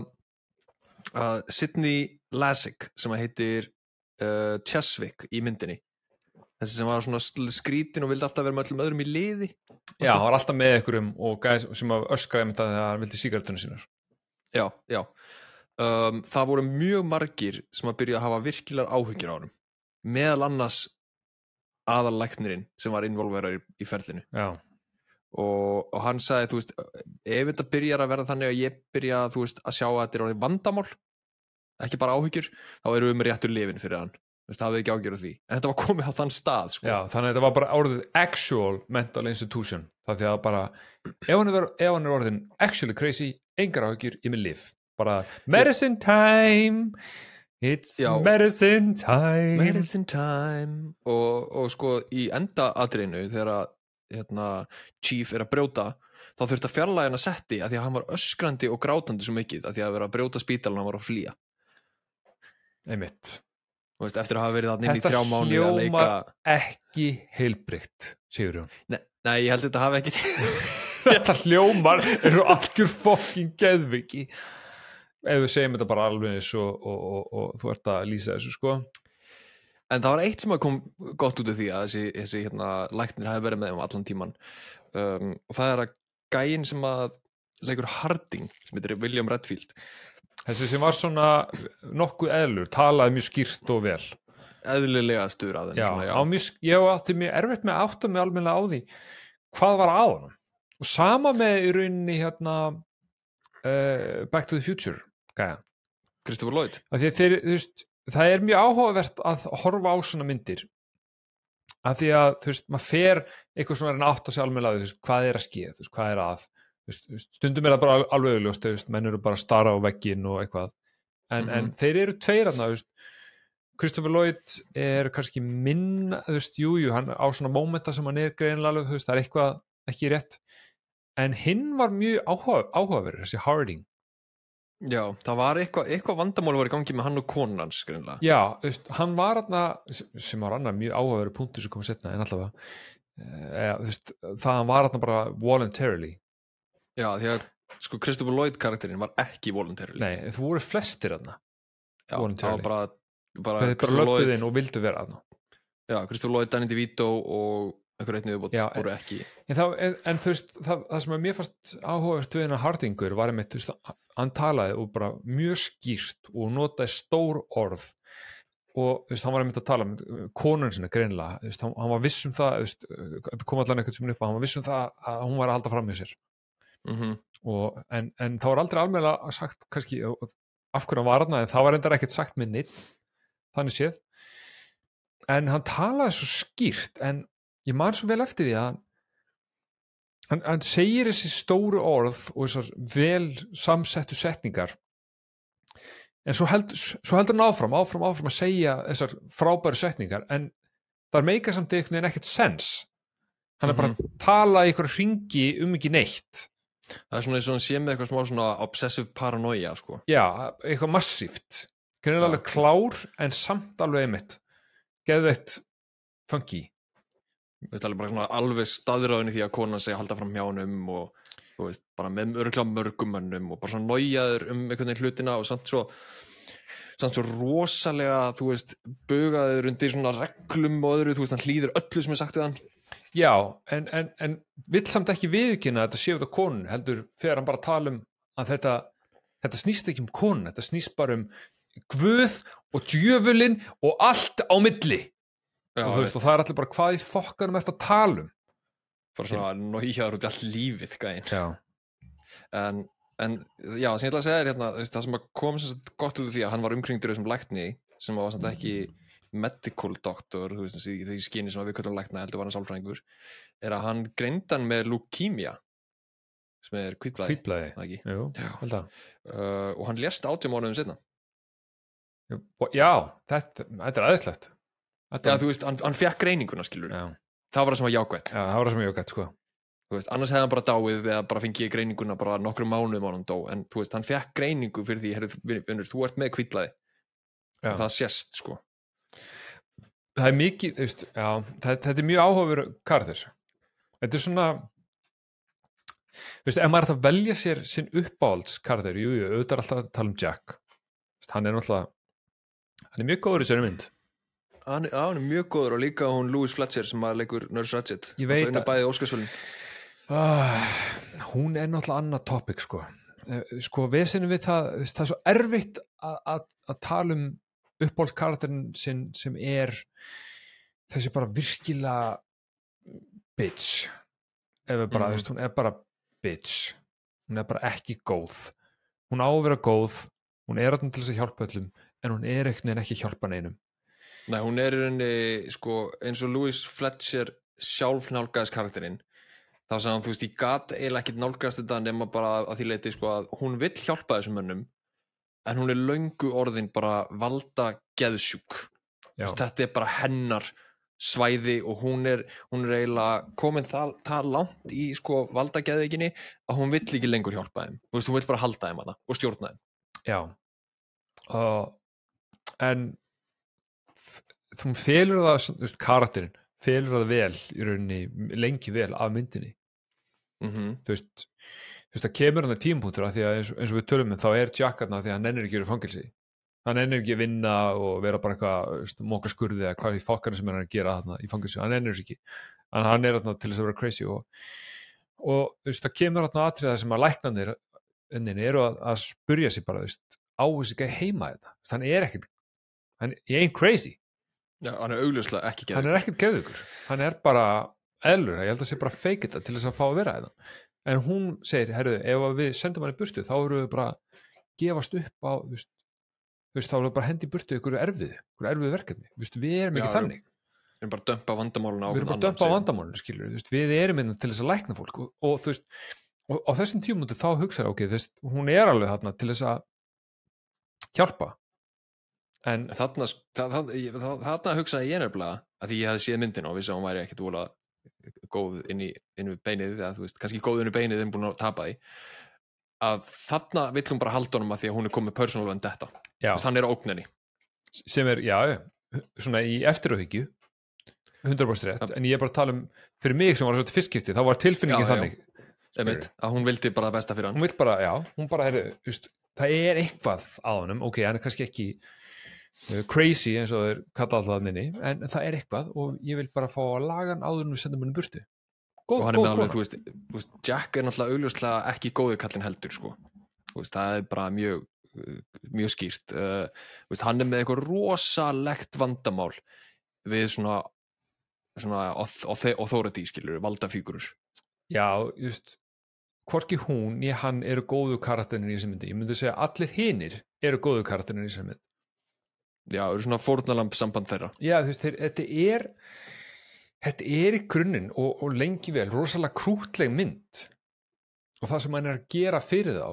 að Sidney Lassick sem að heitir uh, Cheswick í myndinni þessi sem var svona skrítin og vildi alltaf vera með öllum öðrum í liði. Já, hann var alltaf með einhverjum og gæði sem að öskraði með það þegar hann vildi sígarettunum sínar. Já, já. Um, það voru mjög margir sem að byrja að hafa virkilegar áhyggjur á honum. Meðal annars aðalæknirinn sem var involverar í, í ferlinu. Og, og hann sagði, veist ef þetta byrjar að verða þannig að ég byrja veist, að sjá að þetta er orðið vandamál ekki bara áhyggjur, þá erum við með réttur lifin fyrir hann, það hafði ekki ágjör af því. En þetta var komið á þann stað sko. já, þannig að þetta var bara orðið actual mental institution. Það því að bara, ef hann er, ef hann er orðin actually crazy, engar áhyggjur, ég með liv. Bara, medicine time, it's Já. medicine time. medicine time og, og sko í enda atriðinu þegar að hérna, Chief er að brjóta þá þurfti að fjarlæga hann að setti að því að hann var öskrandi og grátandi svo mikið að því að vera að brjóta spítalan hann var að flýja Einmitt. Veist, eftir að hafa verið þannig í Þetta þrjá mánu að leika hljómar ekki heilbrygt, sigur hún. Nei, nei, ég held að þetta hafi ekki Þetta hljómar er svo algjör fokkin geðviki. Ef við segjum þetta bara alveg eins og, og, og, og þú ert að lýsa þessu, sko. En það var eitt sem að kom gott út af því að þessi, þessi hérna, læknir hafi verið með um allan tíman um, og það er að gæinn sem að leikur Harding sem heitir William Redfield Þessi sem var svona nokkuð eðlur, talaði mjög skýrt og vel. eðlilega stuður að þeim Já, svona, Á mjög, ég átti mjög erfitt með að átta mig almennilega á því hvað var á hann. Og sama með í rauninni hérna uh, Back to the Future. Christopher Lloyd þeir, þú veist, það er mjög áhugavert að horfa á svona myndir. Af því að, þú veist, maður fer eitthvað svona að reyna að þú veist, hvað er að skeið, veist, hvað er að. Veist, stundum er það bara alveg veist, menn eru bara að stara á veggin og eitthvað. En, Mhm. en þeir eru tveir veist, Christopher Lloyd er kannski minn, þú veist, jú, jú, hann á svona mómenta sem hann er greinlega alveg, þú veist, það er eitthvað ekki rétt. En hinn var mjög áhuga, áhugaverður, þessi Harding. Já, það var eitthvað, eitthvað vandamál var í gangi með hann og konan hans greinlega Já, veist, hann var hann sem var annar mjög áhugaverður punktur sem kom setna, en allavega e, þú veist, það hann var hann bara voluntarily, Já, því að sko Christopher Lloyd karakterinn var ekki voluntarily. Nei, þú voru flestir hann, Já, það var bara, bara bara Christopher löpuð Lloyd, inn og vildu vera hann já, Christopher Lloyd, Danny DeVito og einhver viðbót Já, voru ekki. en, þá, en, en þú veist, það, það sem mér fast áhugavert við hennar Hardingur var einmitt, hann talaði og bara mjög skýrt og notaði stór orð og þú veist, hann var einmitt að tala um konun sinna greinilega, þú veist, hann, hann var viss um það þú veist, þetta kom allan einhvern sem upp hann var viss um það að hún var að halda fram með sér. Mm og, en, en það var aldrei almennilega sagt kannski af hverju hann var þarna en það var endar ekkert sagt neitt þannig séð. En hann talaði svo skýrt en ég man svo vel eftir því að hann, hann, hann segir þessi stóru orð og þessar vel samsettu setningar. En svo, held, svo heldur hann áfram, áfram, áfram að segja þessar frábæru setningar en það meika samt einhvern veginn ekkert sens. Hann er bara að tala í einhverju hringi um ekki neitt. Það er svona eins og hann sé með eitthvað smá svona obsessive paranoia sko. já, eitthvað massíft. Greinilega Já. alveg klár en samt alveg einmitt geðveitt funky alveg alveg staðráðin í því að konan segja halda fram hjá honum og veist, bara með örgla mörgum mönnum og bara svona nájaður um einhvern veginn hlutina og samt svo samt svo rosalega, þú veist bugaður undir svona reglum og öðru, þú veist, hann hlýður öllu sem er sagt við hann. Já, en, en, en vill samt ekki viðkynna þetta séu þetta konun heldur þegar hann bara tala um að þetta þetta snýst ekki um konun, þetta snýst bara um guð og djöfulinn og allt á milli Já, og, þú veist, og það er allir bara hvað í fokkanum eftir að tala um? Bara svona nájaður út í allt lífið en, en já, sem ég ætla að segja þér hérna, veist, það sem að kom gott út af því að hann var umkringdur þessum lækni sem var samt ekki medical doctor, þú veist, þessi þessi skinni sem að við köllum lækna heldur var hann sálfræðingur er að hann greindan með leukemia sem er kvítblæði að. uh, og hann mánuðum setna Jú, og- já, þetta, þetta er aðeinslegt já, þú veist, hann, hann fekk greininguna skilur já, það var það sem var jákvætt, já, það var það sem ég gætt sko. Þú veist, annars hefði hann bara dáið eða bara fengið greininguna bara nokkrum mánuðum á hann dó, en þú veist, hann fekk greiningu fyrir því, heyrðu, vinnur, þú ert með kvítblæði Já. það sést, sko. Það er mikið, þú veist, já, það, þetta er mjög áhugaveru karakter. Þetta er svona þú veist, ef maður er að velja sér sinn uppáhalds karakter, jú, jú, auðvitað er alltaf að tala um Jack. Þú veist, hann er náttúrulega hann er mjög góður í sér mynd Hann, hann er mjög góður og líka hún Louis Fletcher sem að leikur Nurse Ratchet. Ég veit að að- uh, hún er náttúrulega annað topic sko, Eh, sko vesinu við það, þú veist, það er svo erfitt að, að, að tala um uppáhaldskarakterin sinn sem er þessi bara virkilega bitch. Ef við bara, Mhm. þú veist, hún er bara bitch. Hún er bara ekki góð. Hún á að vera góð hún er alltaf til þess að hjálpa öllum en hún er einhvern veginn ekki að hjálpa neinum Nei, hún er í rauninni sko, eins og Louis Fletcher sjálf nálgæðis karakterinn þá sagði hann, þú veist, ég gat eiginlega ekkert nálgæðast þetta nema bara að því leiti sko, að hún vill hjálpa þessum mönnum en hún er löngu orðin bara valda geðsjúk veist, þetta er bara hennar svæði og hún er, hún er eiginlega komin það, það langt í sko valda geðveikinni að hún vill ekki lengur hjálpa þeim. Þú veist, hún vill bara halda þeim hana og stjórna þeim. Já. Uh, en þú felur það karakterinn, felur það vel í rauninni lengi vel af myndinni. Mm þú veist, þú veist það kemur hann að tímpúntur að því að eins, eins og við tölum með þá er Jack að því að hann ennir ekki að í fangilsi hann ennir ekki að vinna og vera bara eitthvað móka skurði eða hvað í fokkarinn sem hann er að gera þarna í fangilsi, hann ennir þessu ekki. En hann er þarna til þess að vera crazy og, og þú veist, það kemur þarna atriða sem að læknanir enninni eru að, að spurja sig bara, þú veist, á þessi ekki heima þetta, Þú veist, hann er ekkit hann he ain't crazy, Já, hann er augljóslega ekki geðveikur. Hann er ekkit geðugur hann er bara eðlur. Ég held að sé bara fake þetta til þess að fá að vera þetta en hún segir, herruðu, ef við sendum hann í burtu þá erum við bara gefast upp á, þú veist, þá erum við bara hendi í burtu ykkur erfið, ykkur erfið verkefni. Þú veist, við erum ekki Já, þannig. Við erum bara að dömpa vandamálun á við erum bara að dömpa á annan, vandamálinu skilur veist, við erum innan til þess að lækna fólk og, og þú veist, og á þessum tímúti þá hugsaði, ok, þú veist, hún er alveg þarna til þess að hjálpa en þarna, það, það, það, þarna hugsaði ég nefnilega að því ég hefði séð myndina og vissi að hún væri ekkit vola góð inn í, inn í beinið eða þú veist, kannski góð inn í beinið en búin að tapa því að þarna vill hún bara halda honum að því að hún er komið personal vendetta. Já, Þú veist, hann er ógnenni sem er, já, svona í eftirauhyggju 100% rétt, en ég er bara að tala um fyrir mig sem var svona fyrstskipti, þá var tilfinningin Já, já. þannig, einmitt, að hún vildi bara það besta fyrir hann. Hún vil bara, já hún bara, heyrðu, það er eitthvað á honum, ok, hann er kannski ekki crazy eins og þeir kalla alltaf minni en það er eitthvað og ég vil bara fá að laga hann áður en við sendum hann burtu. Góð, og hann er með alveg, þú veist, þú veist Jack er náttúrulega augljóslega ekki góðu kallin heldur sko. Veist, það er bara mjög uh, mjög skýrt. Uh, veist, hann er með eitthvað rosalegt vandamál við svona svona authority skilur, valdafígurur já, just hvorki hún ég hann eru góðu karakterin í þessi myndi ég myndi segja að allir hinir eru góðu karakterin í þessi myndi já, eru svona fórnalamb samband þeirra. Já, þú veist, þeir, þetta er þetta er í grunninn og, og lengi vel rosalega krútleg mynd. Og það sem hann er að gera fyrir þá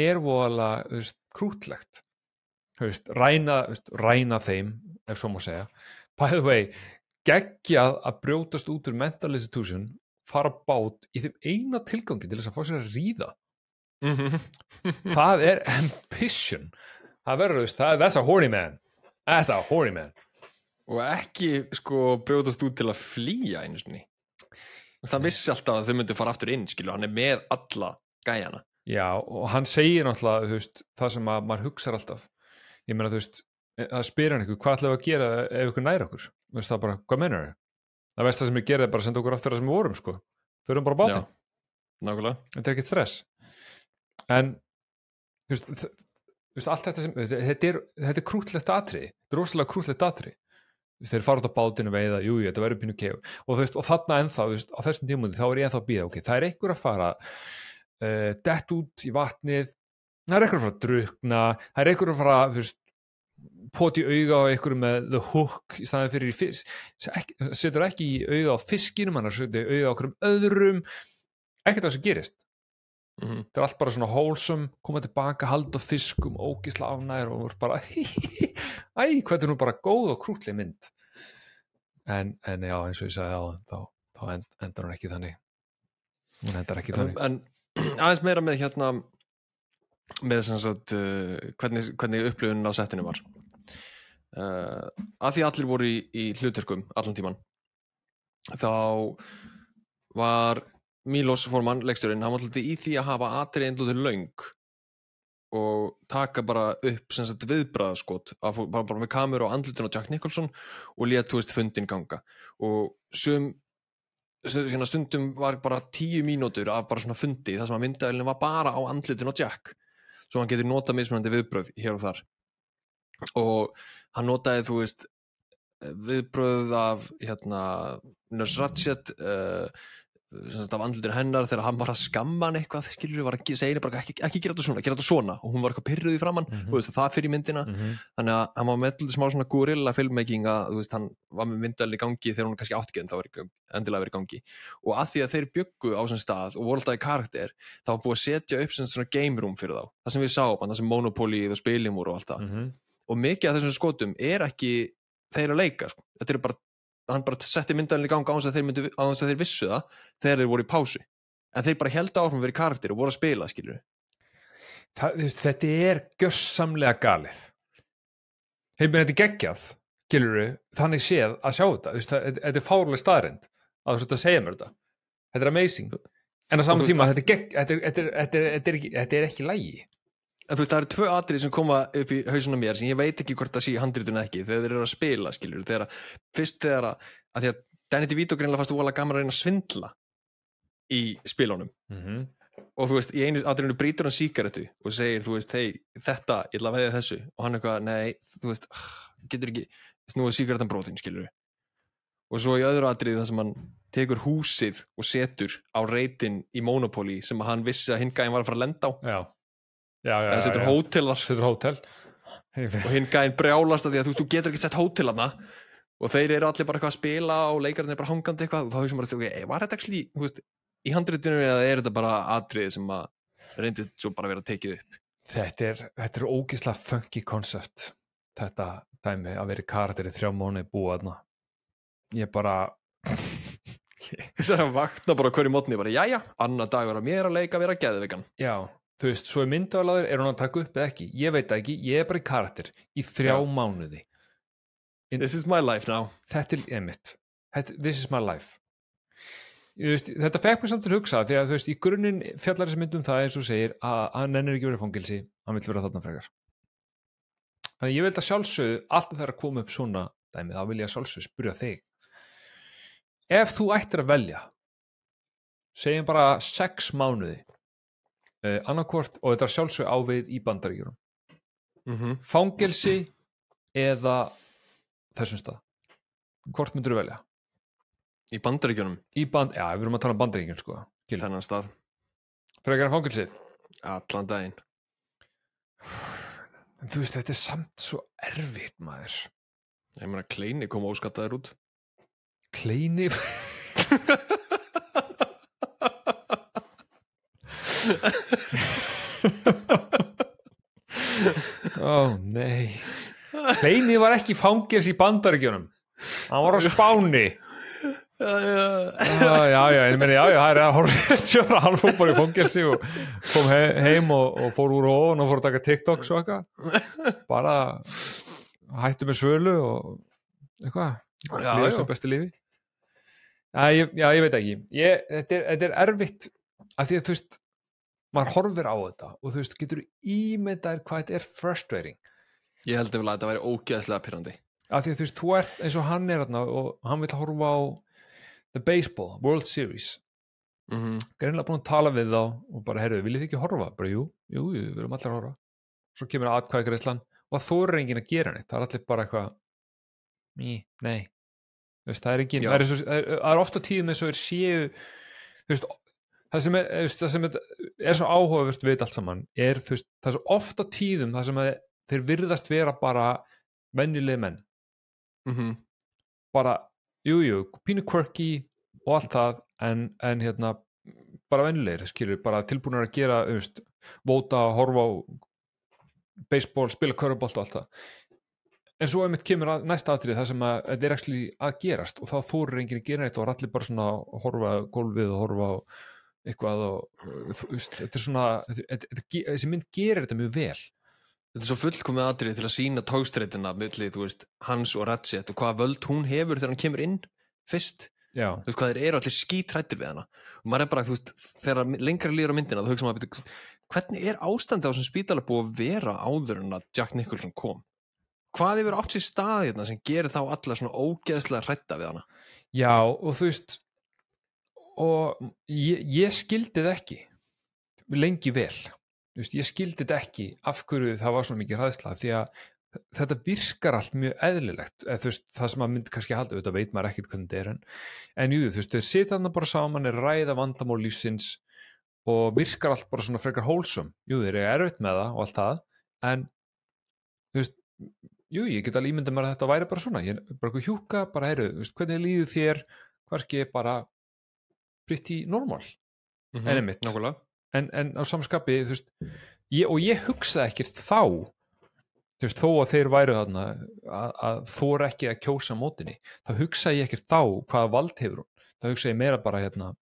er voðalega krútlegt veist, ræna, veist, ræna þeim ef svo má segja. By the way, geggjað að brjótast út úr mental institution fara bát í þeim eina tilgangi til þess að fá sér að ríða. Það er ambition. Það verður, það er that's a horny man that's a horny man. Og ekki sko brjótast út til að flýja einu sinni. Það vissi alltaf að þau myndu fara aftur inn skilur, hann er með alla gæjana. Já, og hann segir náttúrulega veist, það sem að maður hugsar alltaf. Ég meina þú veist, það spyr hann ykkur hvað ætlum við að gera ef ykkur nær okkur? Þú veist það bara, hvað meinar þau? Það veist það sem ég gerði er bara að senda okkur aftur það sem við vorum sko, förum bara á bátinn, nákvæmlega. Þetta er ekkert stress. En þú veist, veist allt þetta sem þetta er, þetta er krútlegt atrið þetta er rosalega krútlegt veist, þeir fara út á bátinu veiða, jú, jú, þetta verður pínu keu og, veist, og þarna ennþá, veist, á þessum tímundi þá er ég ennþá að býða, ok, það er einhver að fara uh, dett út í vatnið það er einhver að fara að drukna það er einhver að fara, þú veist poti auga á einhverju með the hook í staðin fyrir í fisk setur ekki í auga á fiskinum hann setur auga á einhverjum öðrum ekkert það sem gerist mm þetta er allt bara svona wholesome koma tilbaka, halda á fiskum, ógisla ánæður og bara æ, hvað er nú bara góð og krútleg mynd. En, en já, eins og ég sagði á þá, þá end, endar hún ekki þannig. Hún endar ekki þannig. En aðeins meira með hérna með sem sagt uh, hvernig, hvernig upplifun á settinu var. Uh, að því allir voru í, í hlutverkum allan tíman þá var Mílos Forman, leikstjórinn, hann var alltaf í því að hafa atrið einlúður löng og taka bara upp sem sagt viðbræðaskot bara, bara með kameru og andlutin á Jack Nicholson og létt, þú veist, fundin ganga. Og sum hérna stundum var bara tíu mínútur af bara svona fundi þar sem að myndaðilin var bara á andlutin á Jack. Svo hann getur notað mismunandi viðbröð hér og þar. Og hann notaði þú veist viðbröð af hérna Nurse Ratchet uh, sem sagt af andlutin hennar þegar hann var að skamma hann eitthvað skilur var að segja henni bara ekki, ekki gera þetta svona, gera þetta svona og hún var eitthvað pyrruð í framann Mhm. og veist, það fyrir myndina mm -hmm. þannig að hann var með alltaf smá svona gorilla filmmaking að veist, hann var með myndalinn í gangi þegar hún kannski átt ekki en það var endilega verið í gangi og að því að þeir byggu á þessum stað og voru alltaf í karakter þá var búið að setja upp svona game room fyrir þá það sem við sáum, það sem Monopoly og spilin voru og allt það Mhm. og mikið af þessum skotum er ekki þeir að leika, sko. þetta er bara hann bara setti myndalinn í gangi á þess að að þeir vissu það þegar þeir voru í pásu. En þeir bara held vera í karakter og voru að spila skilur Það, þetta er gjörsamlega galið. Heiminn þetta er geggjað gilur þannig séð að sjá þetta. Þetta þetta er fárlega staðrind að að segja mér þetta. Þetta er amazing. En á saman tíma þetta er, gegg, þetta, er, þetta, er, þetta, þetta, ekki, þetta er ekki lægi En þú veist, það eru tvö atrið sem koma upp í hausuna mér sem ég veit ekki hvort það sé í handritun ekki þegar þeir eru að spila, skilur þegar, að- fyrst þegar að, að því að Danny DeVito greinlega fannst þú alveg gaman að reyna að svindla í spilunum. Mm -hmm. og þú veist, í einu atriðinu brýtur hann síkaretu og segir, þú veist, hei, þetta ég ætla að veðja þessu. Og hann eitthvað, nei, þú veist ah, getur ekki, nú er síkaretan brotin, skilur og svo í öðru atriði þar sem hann tekur húsið og setur á reytin í Monopoly sem hann vissi að hinn gæðin var að fara að lenda á. Já, eða setur hótelar. Setur hótel. Og hinn gæðin brjálast að því að þú, getur ekki sett hótel hana og þeir eru allir bara eitthvað að spila og leikarinn er bara hangandi eitthvað. Og þá hefur sem bara, var þetta ekki veist, í handritinu eða er þetta bara atriði sem að reyndist svo bara að vera tekið upp? Þetta er, þetta er ógislega funky concept þetta dæmi að vera karakter í þrjá mánu búa þarna. Ég bara að vakna bara hverju mótni bara, jæja, annað dagur að mér að leika vera geðvegan já, þú veist, svo er myndavalaður er hún að taka upp eða ekki, ég veit ekki ég er bara í karakter í þrjá Já. mánuði. This is my life now. Þetta er emitt þetta, this is my life. Veist, þetta fekk mér samt til að hugsa því að þú veist, í grunninn fjallar þessi mynd um það eins og segir að hann ennir ekki verið fangilsi hann vill vera þarna frekar. Þannig ég vil að sjálfsögðu alltaf þegar að koma upp svona dæmi, þá vil ég að sjálfsögðu spyrja þig. Ef þú ættir að velja segjum bara sex mánuði uh, annarkvort og þetta er sjálfsögðu ávið í bandaríkjurum mm fangelsi eða þessum stað. Hvort myndur þú velja? í bandaríkjunum? Í band, já, við erum að tala um bandaríkjum sko Gil. þennan stað. Frekar en fangelsið? Allan daginn. En þú veist, þetta er samt svo erfitt maður. Ég meina kleini kom óskattaður út. Kleini ó nei. Kleini var ekki fangels í bandaríkjunum. Hann var á spáni. Já, já. já, já, ég meni, já, já, það er að horfa hann fór bara í fangelsi og kom he heim og, og fór úr ofan og fór að taka TikToks og eitthvað. Bara hættu með svölu og eitthvað. Já, já. sem bestu lífi. Já, ég, já, ég veit ekki. Ég, þetta, er, þetta er erfitt að því að þú veist maður horfir á þetta og þú veist, getur ímyndaðir hvað þetta er frustrating ég held að þetta væri ógeðslega pyrrandi að því að þú veist, þú ert eins og hann er þarna og hann vil horfa á the baseball, World Series mm -hmm. greinlega búin að tala við þá og bara, heyrðu, viljið þið ekki horfa? Bara, jú, jú, jú, við erum allir að horfa svo kemur atkvæði greiðslan og það þórir enginn að gera neitt, það er allir bara eitthvað ný, nei Þú veist, það er enginn, Já. það er, er, er ofta tíðum eins og er séu þú veist, það sem er, veist, það sem er, er svo áhugavert við allt saman er, veist, það er svo ofta tíðum það sem að þeir virðast vera bara venjuleg menn Mm bara, jú, jú, pínu quirky og allt það, en, en hérna, bara vennilegir, skilur, bara tilbúinir að gera, veist, vóta, horfa á baseball, spila körubolt og allt það. En svo einmitt kemur að næsta atrið það sem að þetta er actually að gerast og þá þórir enginn að gera neitt og allir bara svona að horfa gólfið og horfa á eitthvað og þú veist, þetta er svona, þessi mynd gerir þetta mjög vel. Þetta er svo fullkomið atrið til að sína tókstreitina milli, þú veist, hans og Ratchet og hvaða völd hún hefur þegar hann kemur inn fyrst, Já, þú veist hvað þeir eru allir skítrættir við hana. Og maður er bara, þú veist, þegar lengra líður á myndina þá hugsa maður, "Bíddu, hvernig er ástandi á þessum spítala búið að vera áður en að Jack Nicholson kom? Hvað yfir átt sér stað hérna sem gerir þá alla svona ógeðslega hrætta við hana? Já, og þú veist og ég, ég skildi það ekki lengi vel. Veist, ég skildi þetta ekki af hverju það var svona mikið hræðsla því að þetta virkar allt mjög eðlilegt. Þú veist, það sem maður myndi kannski halda auðvitað veit maður ekkert hvernig þetta er en, en jú, þú veist, þeir sita þarna bara saman er ræða vandamál lífsins og virkar allt bara svona frekar hólsum jú, þeir eru erfitt með það og allt það en þú veist, jú, ég get alveg ímyndað mér að þetta væri bara svona, ég bara hjúka, bara veist, hvernig líður þér? Hverski bara pretty normal. Mm En einmitt. En, en á samskapi, veist ég, og ég hugsaði ekkert þá veist, þó að þeir væru þarna að, að þóra ekki að kjósa mótinni, þá hugsaði ég ekkert þá hvaða vald hefur hún, þá hugsaði ég meira bara hérna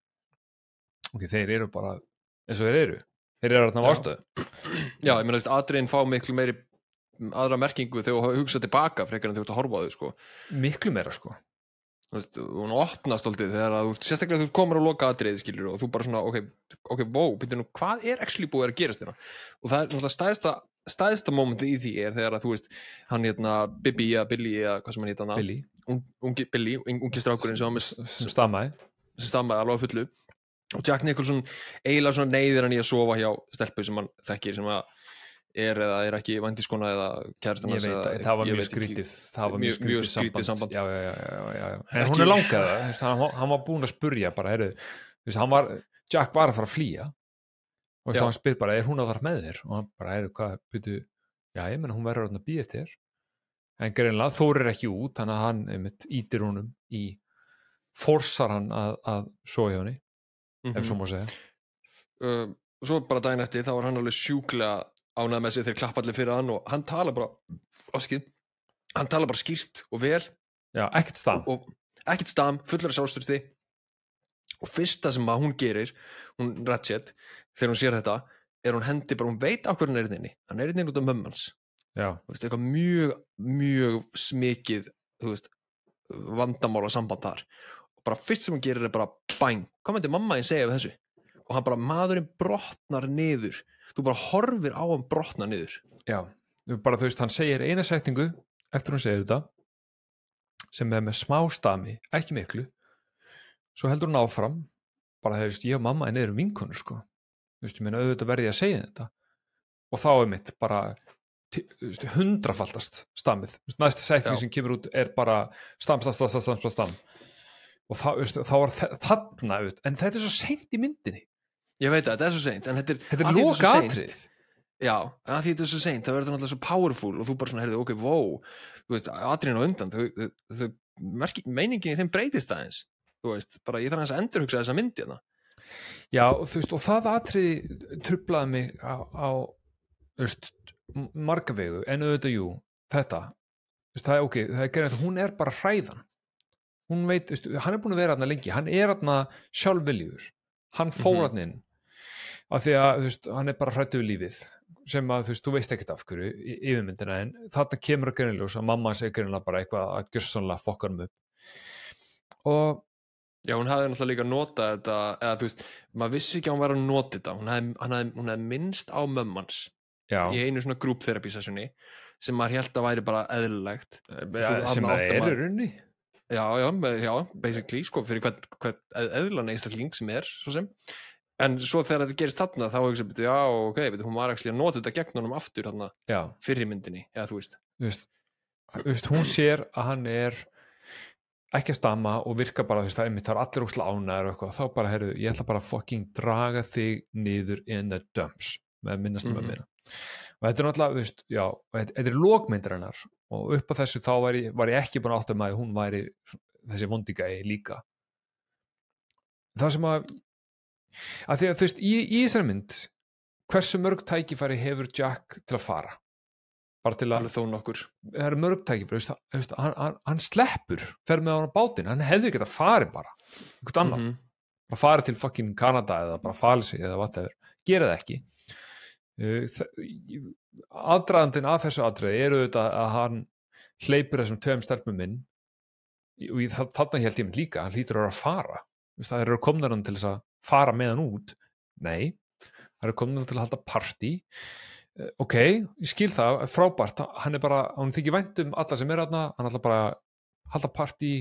ok, þeir eru bara eins og þeir eru. Þeir eru þarna á ástöðu Já, ég meina, veist, atriðin fá miklu meiri aðra merkingu þegar þú hugsa tilbaka frekar en þú ert að horfa á þau, sko. Miklu meira sko veist, hún opnast aldrei þegar að þú, sérstaklega þú komur á loka atriði skilur og þú bara svona, ok, ok, wow byrju nú, hvað er actually búið að gerast þérna og það er náttúrulega stæðsta, stæðsta momenti í því er þegar að þú veist, hann hérna Bibi eða Billy eða hvað sem hann hérna Billy, un, ungi, Billy, un- ungi strákurinn sem, sem stamaði. sem stammaði alveg fullu. Og Jack Nicholson eiginlega svona neyðir hann í að sofa hjá stelpu sem hann þekkir sem að er eða er ekki vandiskona eða kærastan ég hans veit að það. var mjög skrítið. Það var Mjög- mjög skrítið, skrítið samband, samband. Já, já, já, já, já, já. en Ekki- hún er langað hann, hann var búin að spurja bara heru, var, Jack var að fara að flýja. Og þá hann spyr bara er hún að fara með þér? Og hann bara heru, hvað, byrju já, ég menn hún verður að býja þér. En greinlega þórir ekki út þannig að hann einmitt ítir honum í forsar hann að, að svo hjá henni, Mhm. ef svo má segja. Uh, svo bara daginn eftir þá var hann alveg sjúklega ánægð með sig þegar klappa allir fyrir hann og hann tala bara áskið, hann tala bara skýrt og vel. Já, ekkert stað og ekkert stam, fullur af sjálfstyrsti og fyrsta sem hún gerir hún Ratchet, þegar hún sér þetta er hún hendi bara, hún veit á hvernig hann er inni. Hann er inni út af mömmans já, þú veist, eitthvað mjög, mjög smikið þú veist, vandamála samband þar. Og bara fyrst sem hún gerir er bara bang, hvað myndi mamma þín segja við þessu? Og hann bara, maðurinn brotnar niður þú bara horfir á hann brotna niður. Já, bara þú veist, hann segir eina setningu eftir hún segir þetta sem er með smá stami, ekki miklu. Svo heldur hún áfram bara þegar ég og mamma en erum vinkonur sko. Þú veist, ég meina auðvitað verði að segja þetta. Og þá er mitt bara hundrafaldast stamið næsta setning Já. sem kemur út er bara stam, stam, stam, stam, stam, stam, og þá, veist, þá var þe- þarna en þetta er svo seint í myndinni ég veit að þetta er svo seint en þetta er, þetta er loka atrið Já, en að því þetta er svo seint, það verður náttúrulega svo powerful og þú bara svona, heyrðu, ok, wow. Þú veist, atriðin á undan þau, þau, þau, merki, meiningin í þeim breytist aðeins. Þú veist, bara ég þarf aðeins að endurhugsa þessa myndi hérna. Já, þú veist, og það atriði trublaði mig á, á m- marga vegu en auðvitað, jú, þetta. Þú veist, það er ok, það er gerðið hún er bara hræðan. Hún veit, þú veist, hann er búin að vera þarna lengi, hann er þarna sjálfviljur hann fór Mhm. þarna inn af því að, veist, hann er bara hrættu við lífið sem að, þú veist, þú veist ekkert af hverju í yfirmyndina, en þarna kemur að greiniljós að mamma hans er greinilega bara eitthvað að gjörsanlega fokkar um upp. Og Já, hún hafði náttúrulega líka notað þetta eða þú veist, maður vissi ekki að hún var að nota þetta. Hún hafði, hann hún hafði minnst á mömmans já, í einu svona grúptherapy sessjoni sem maður held að væri bara eðlilegt. Ja, svo sem þarna það er runni já, já, já, basically sko, fyrir hvern eðlan einstakling sem er, svo sem en svo þegar þetta gerist þarna þá hugsa ég, já, ok, betur, hún var að nota þetta gegn honum aftur þarna já, fyrri myndinni, eða þú veist. Þú veist, hún sér að hann er ekki að stama og virka bara, þú veist, það er einmitt, það er allir úrslega ánæður og eitthvað, þá bara, heyrðu, ég ætla bara að fucking draga þig niður in the dumps með minnast um Mhm. að meira og þetta er náttúrulega, þú veist, já þetta, er lókmyndir hennar og upp á þessu þá var ég, var ég ekki búin að átta með að hún væri þessi vondigæi líka. Það sem að að því að þú veist, í, í þessari mynd hversu mörg tækifæri hefur Jack til að fara? Bara til að þó nokkur. Það eru mörg tækifæri veist, veist, hann, hann, hann sleppur fer með hann á bátinn, hann hefði getað farið bara einhvern annan, Mhm. bara farið til fucking Kanada eða bara falið sig eða whatever gera það ekki. Aðdraðandinn að þessu aðdraði eru auðvitað að hann hleypur þessum tveim stelpum inn og þa- þarna held ég mynd líka hann hlýtur að vera að fara. Það eru komnar hann til þess að fara með hann út? Nei, það komnar hann til að halda partí. Eh, ok, ég skil það, frábært. Hann er bara, hann þykir vænt um alla sem er þarna. Hann ætla bara að halda partí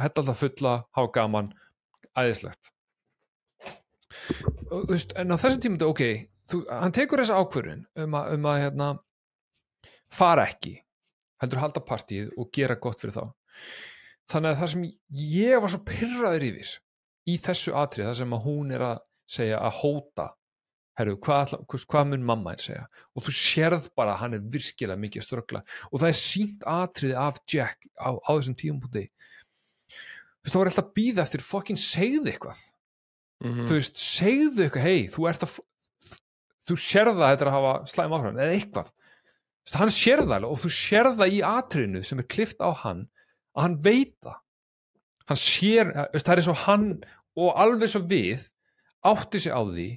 hetta alltaf fulla, hafa gaman. Æðislegt. En á þessum tímum ok, þú, hann tekur þessa ákvörðun um að, um að hérna, fara ekki heldur halda partíð og gera gott fyrir þá. Þannig að það sem ég var svo pyrraður yfir í þessu atrið, það sem að hún er að segja að hóta herru, hvað, hvað, mun mamma einn segja? Og þú sérð bara að hann er virkilega mikið að ströggla og það er sínt atriði af Jack á, á þessum tíumpúti þú veist, það var alltaf að býða eftir fokkin segðu eitthvað. Mhm. þú veist, segðu eitthvað, hei, þú ert að þú sérð það þetta er að hafa slæm áhrifin, eða eitthvað. Þú veist, hann sérð það alveg og þú sérð það í atriðinu sem er klift á hann að hann veit það hann sér, veist, það er eins og hann og alveg svo við átti sig á því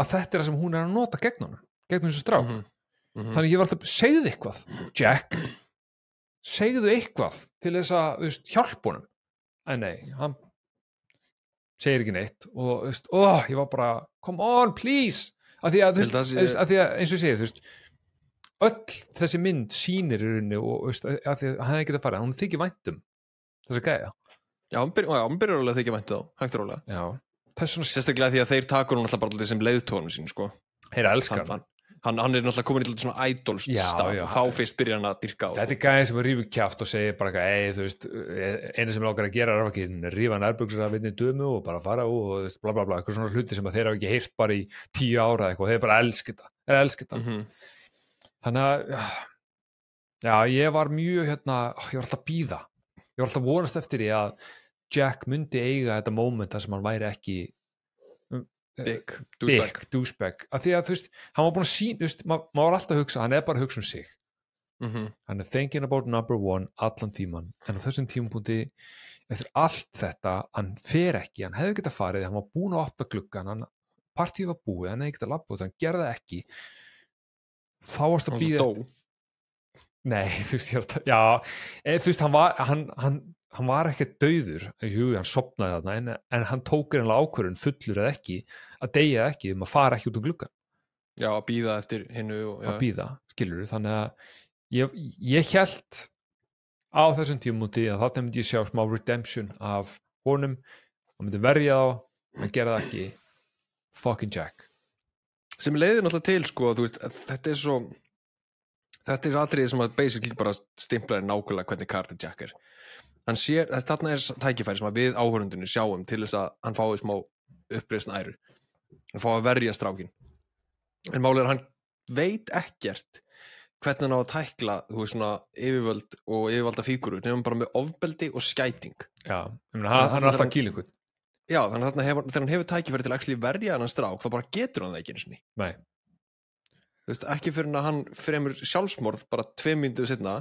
að þetta er það sem hún er að nota gegn honum gegn þessu strák, Mhm. Mhm. þannig ég var alltaf segðu eitthvað, Jack. Segðu eitthvað til þess að veist, hjálp honum. En nei, hann segir ekki neitt og veist, ó, ég var bara come on, please. Að því að, þú Ég að veist, að, því að eins og ég segi, þú veist öll þessi mynd sýnir í rauninni og veist, að því að hann hefði getað farið hún þykir væntum þess að gæja Já, hann byrjar, alveg að þykja væntu þá, hægt og rólega. Sérstaklega því að þeir takur hún alltaf bara sem leiðtónu sín, sko. heyra elskar Hann, hann, hann er náttúrulega komin í alltaf svona idol Já, stað já. og þá fyrst byrjar hann að dyrka á. Þetta er gæði sem er rífu kjáft og segir bara eitthvað, ei, þú veist, eina sem langar að gera er ekki rífa nærbuxur af vinni dömu og bara fara og veist, bla bla bla, eitthvað svona hluti sem að þeir hafa ekki heyrt bara í tíu ára eitthvað, þeir bara elskir það, þeir elskir það. Mhm. Þannig að, já, ég var mjög, hérna, ég var alltaf að býða, ég var alltaf að vonast eftir því að Jack myndi eiga þetta moment þar sem hann væri ekki Dick, douchebag. dick, douchebag, af því að þú veist, hann var búin að sín, veist, ma- maður var alltaf að hugsa, hann er bara að hugsa um sig Mhm. hann er thinking about number one allan tíman, en á þessum tímapunkti eftir allt þetta hann fer ekki, hann hefði getað farið hann var búin að opna gluggan, hann partíð var búið, hann hefði getað labbað út, hann gerði ekki þá varst að býða nei, þú veist, að já, eð, þú veist, hann var hann, hann, hann var ekki döður jú, hann sopnaði þarna, en, en hann tók einlega ákvörðun fullur eða ekki, að deyja ekki um að fara ekki út um gluggan já, að býða eftir hinnu að býða, skilur þannig að ég, ég held á þessum tímúti að þarna myndi ég sjá smá redemption af honum. Og myndi verja þá en gera það ekki. Fucking Jack. Sem leiðir náttúrulega til sko, þú veist, að þetta er svo þetta er atriðið sem að basically bara stimplaði nákvæmlega hvernig Carter Jack er. hann sér, þarna er tækifæri sem að við áhörundinu sjáum til þess að hann fái smá uppreisn æru. Hann fái að verja strákin en málið er að hann veit ekkert hvernig hann á að tækla þú veist svona yfirvöld og yfirvalda fíguru nefnum bara með ofbeldi og skæting. Já, ég meina, hann, hann er alltaf kýlingur. Já, þannig að hefur, þegar hann hefur tækifæri til að verja hann strák, þá bara getur hann það ekki nei, þú veist, ekki fyrir að hann fremur sjálfsmorð bara tvei myndu setna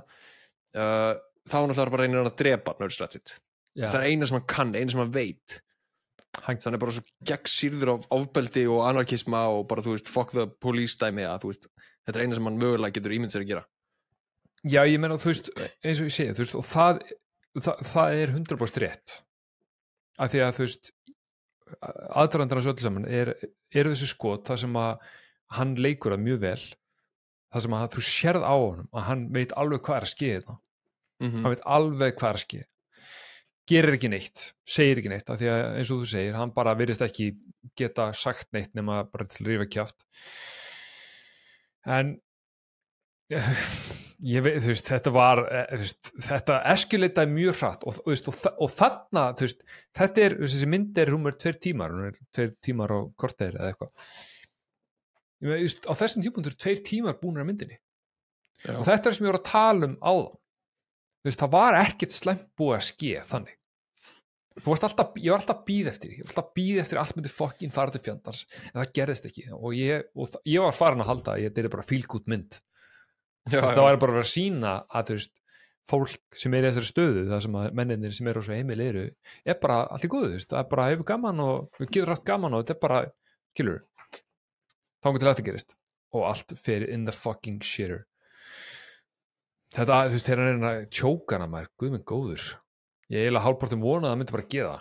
uh, þá hann alltaf bara reynir hann að drepa nördstrætsit, já, það er eina sem hann kann eina sem hann veit, hann, þannig bara svo gegn sýrður af ofbeldi og anarkisma og bara þú veist, fuck the police dæmi að þú veist, þetta er eina sem hann mögulega getur ímynd sér að gera. Já, ég meina, þú veist eins og ég segi, þú veist, og það það, það er 100% rétt. Af því að þú veist aðdraðandarnas öllu saman er, er þessi skot það sem að hann leikur það mjög vel. Það sem að þú sérð á honum að hann veit alveg hvað er að skeið það mm hann veit alveg er skeið gerir ekki neitt, segir ekki neitt af því að eins og þú segir, hann bara virðist ekki geta sagt neitt nema bara til að rífa kjátt en ég veit, þú veist, þetta var eh, veist, þetta eskjuleitaði mjög hratt og, og, þa- og þarna þú veist, þetta er, þessi mynd er rúmur tveir tímar, er tveir tímar á korteir eða eitthvað. Ég með, þú veist, á þessum tímpundur tveir tímar búinir að myndinni. Já. og þetta er sem ég voru að tala um áðan. þú veist, það var ekkert slemt búið að ske þannig. Alltaf, ég var alltaf býð eftir ég var alltaf býð eftir allt myndi fokkin fara til fjandans en það gerðist ekki. Og ég, og það, ég var farin að halda að þetta er bara fílgút mynd. Já, það væri bara að sína að veist, fólk sem er í þessari stöðu það sem að menninir sem eru á svo heimil eru er bara allt í góðu, það er bara hefur gaman og getur allt gaman og þetta er bara killur, þá til þetta gerist. Og allt fyrir in the fucking shitter þetta, þú veist, þegar hann er að tjóka hana maður, guð minn góður. Ég eiginlega hálfpartum vona að það myndi bara geða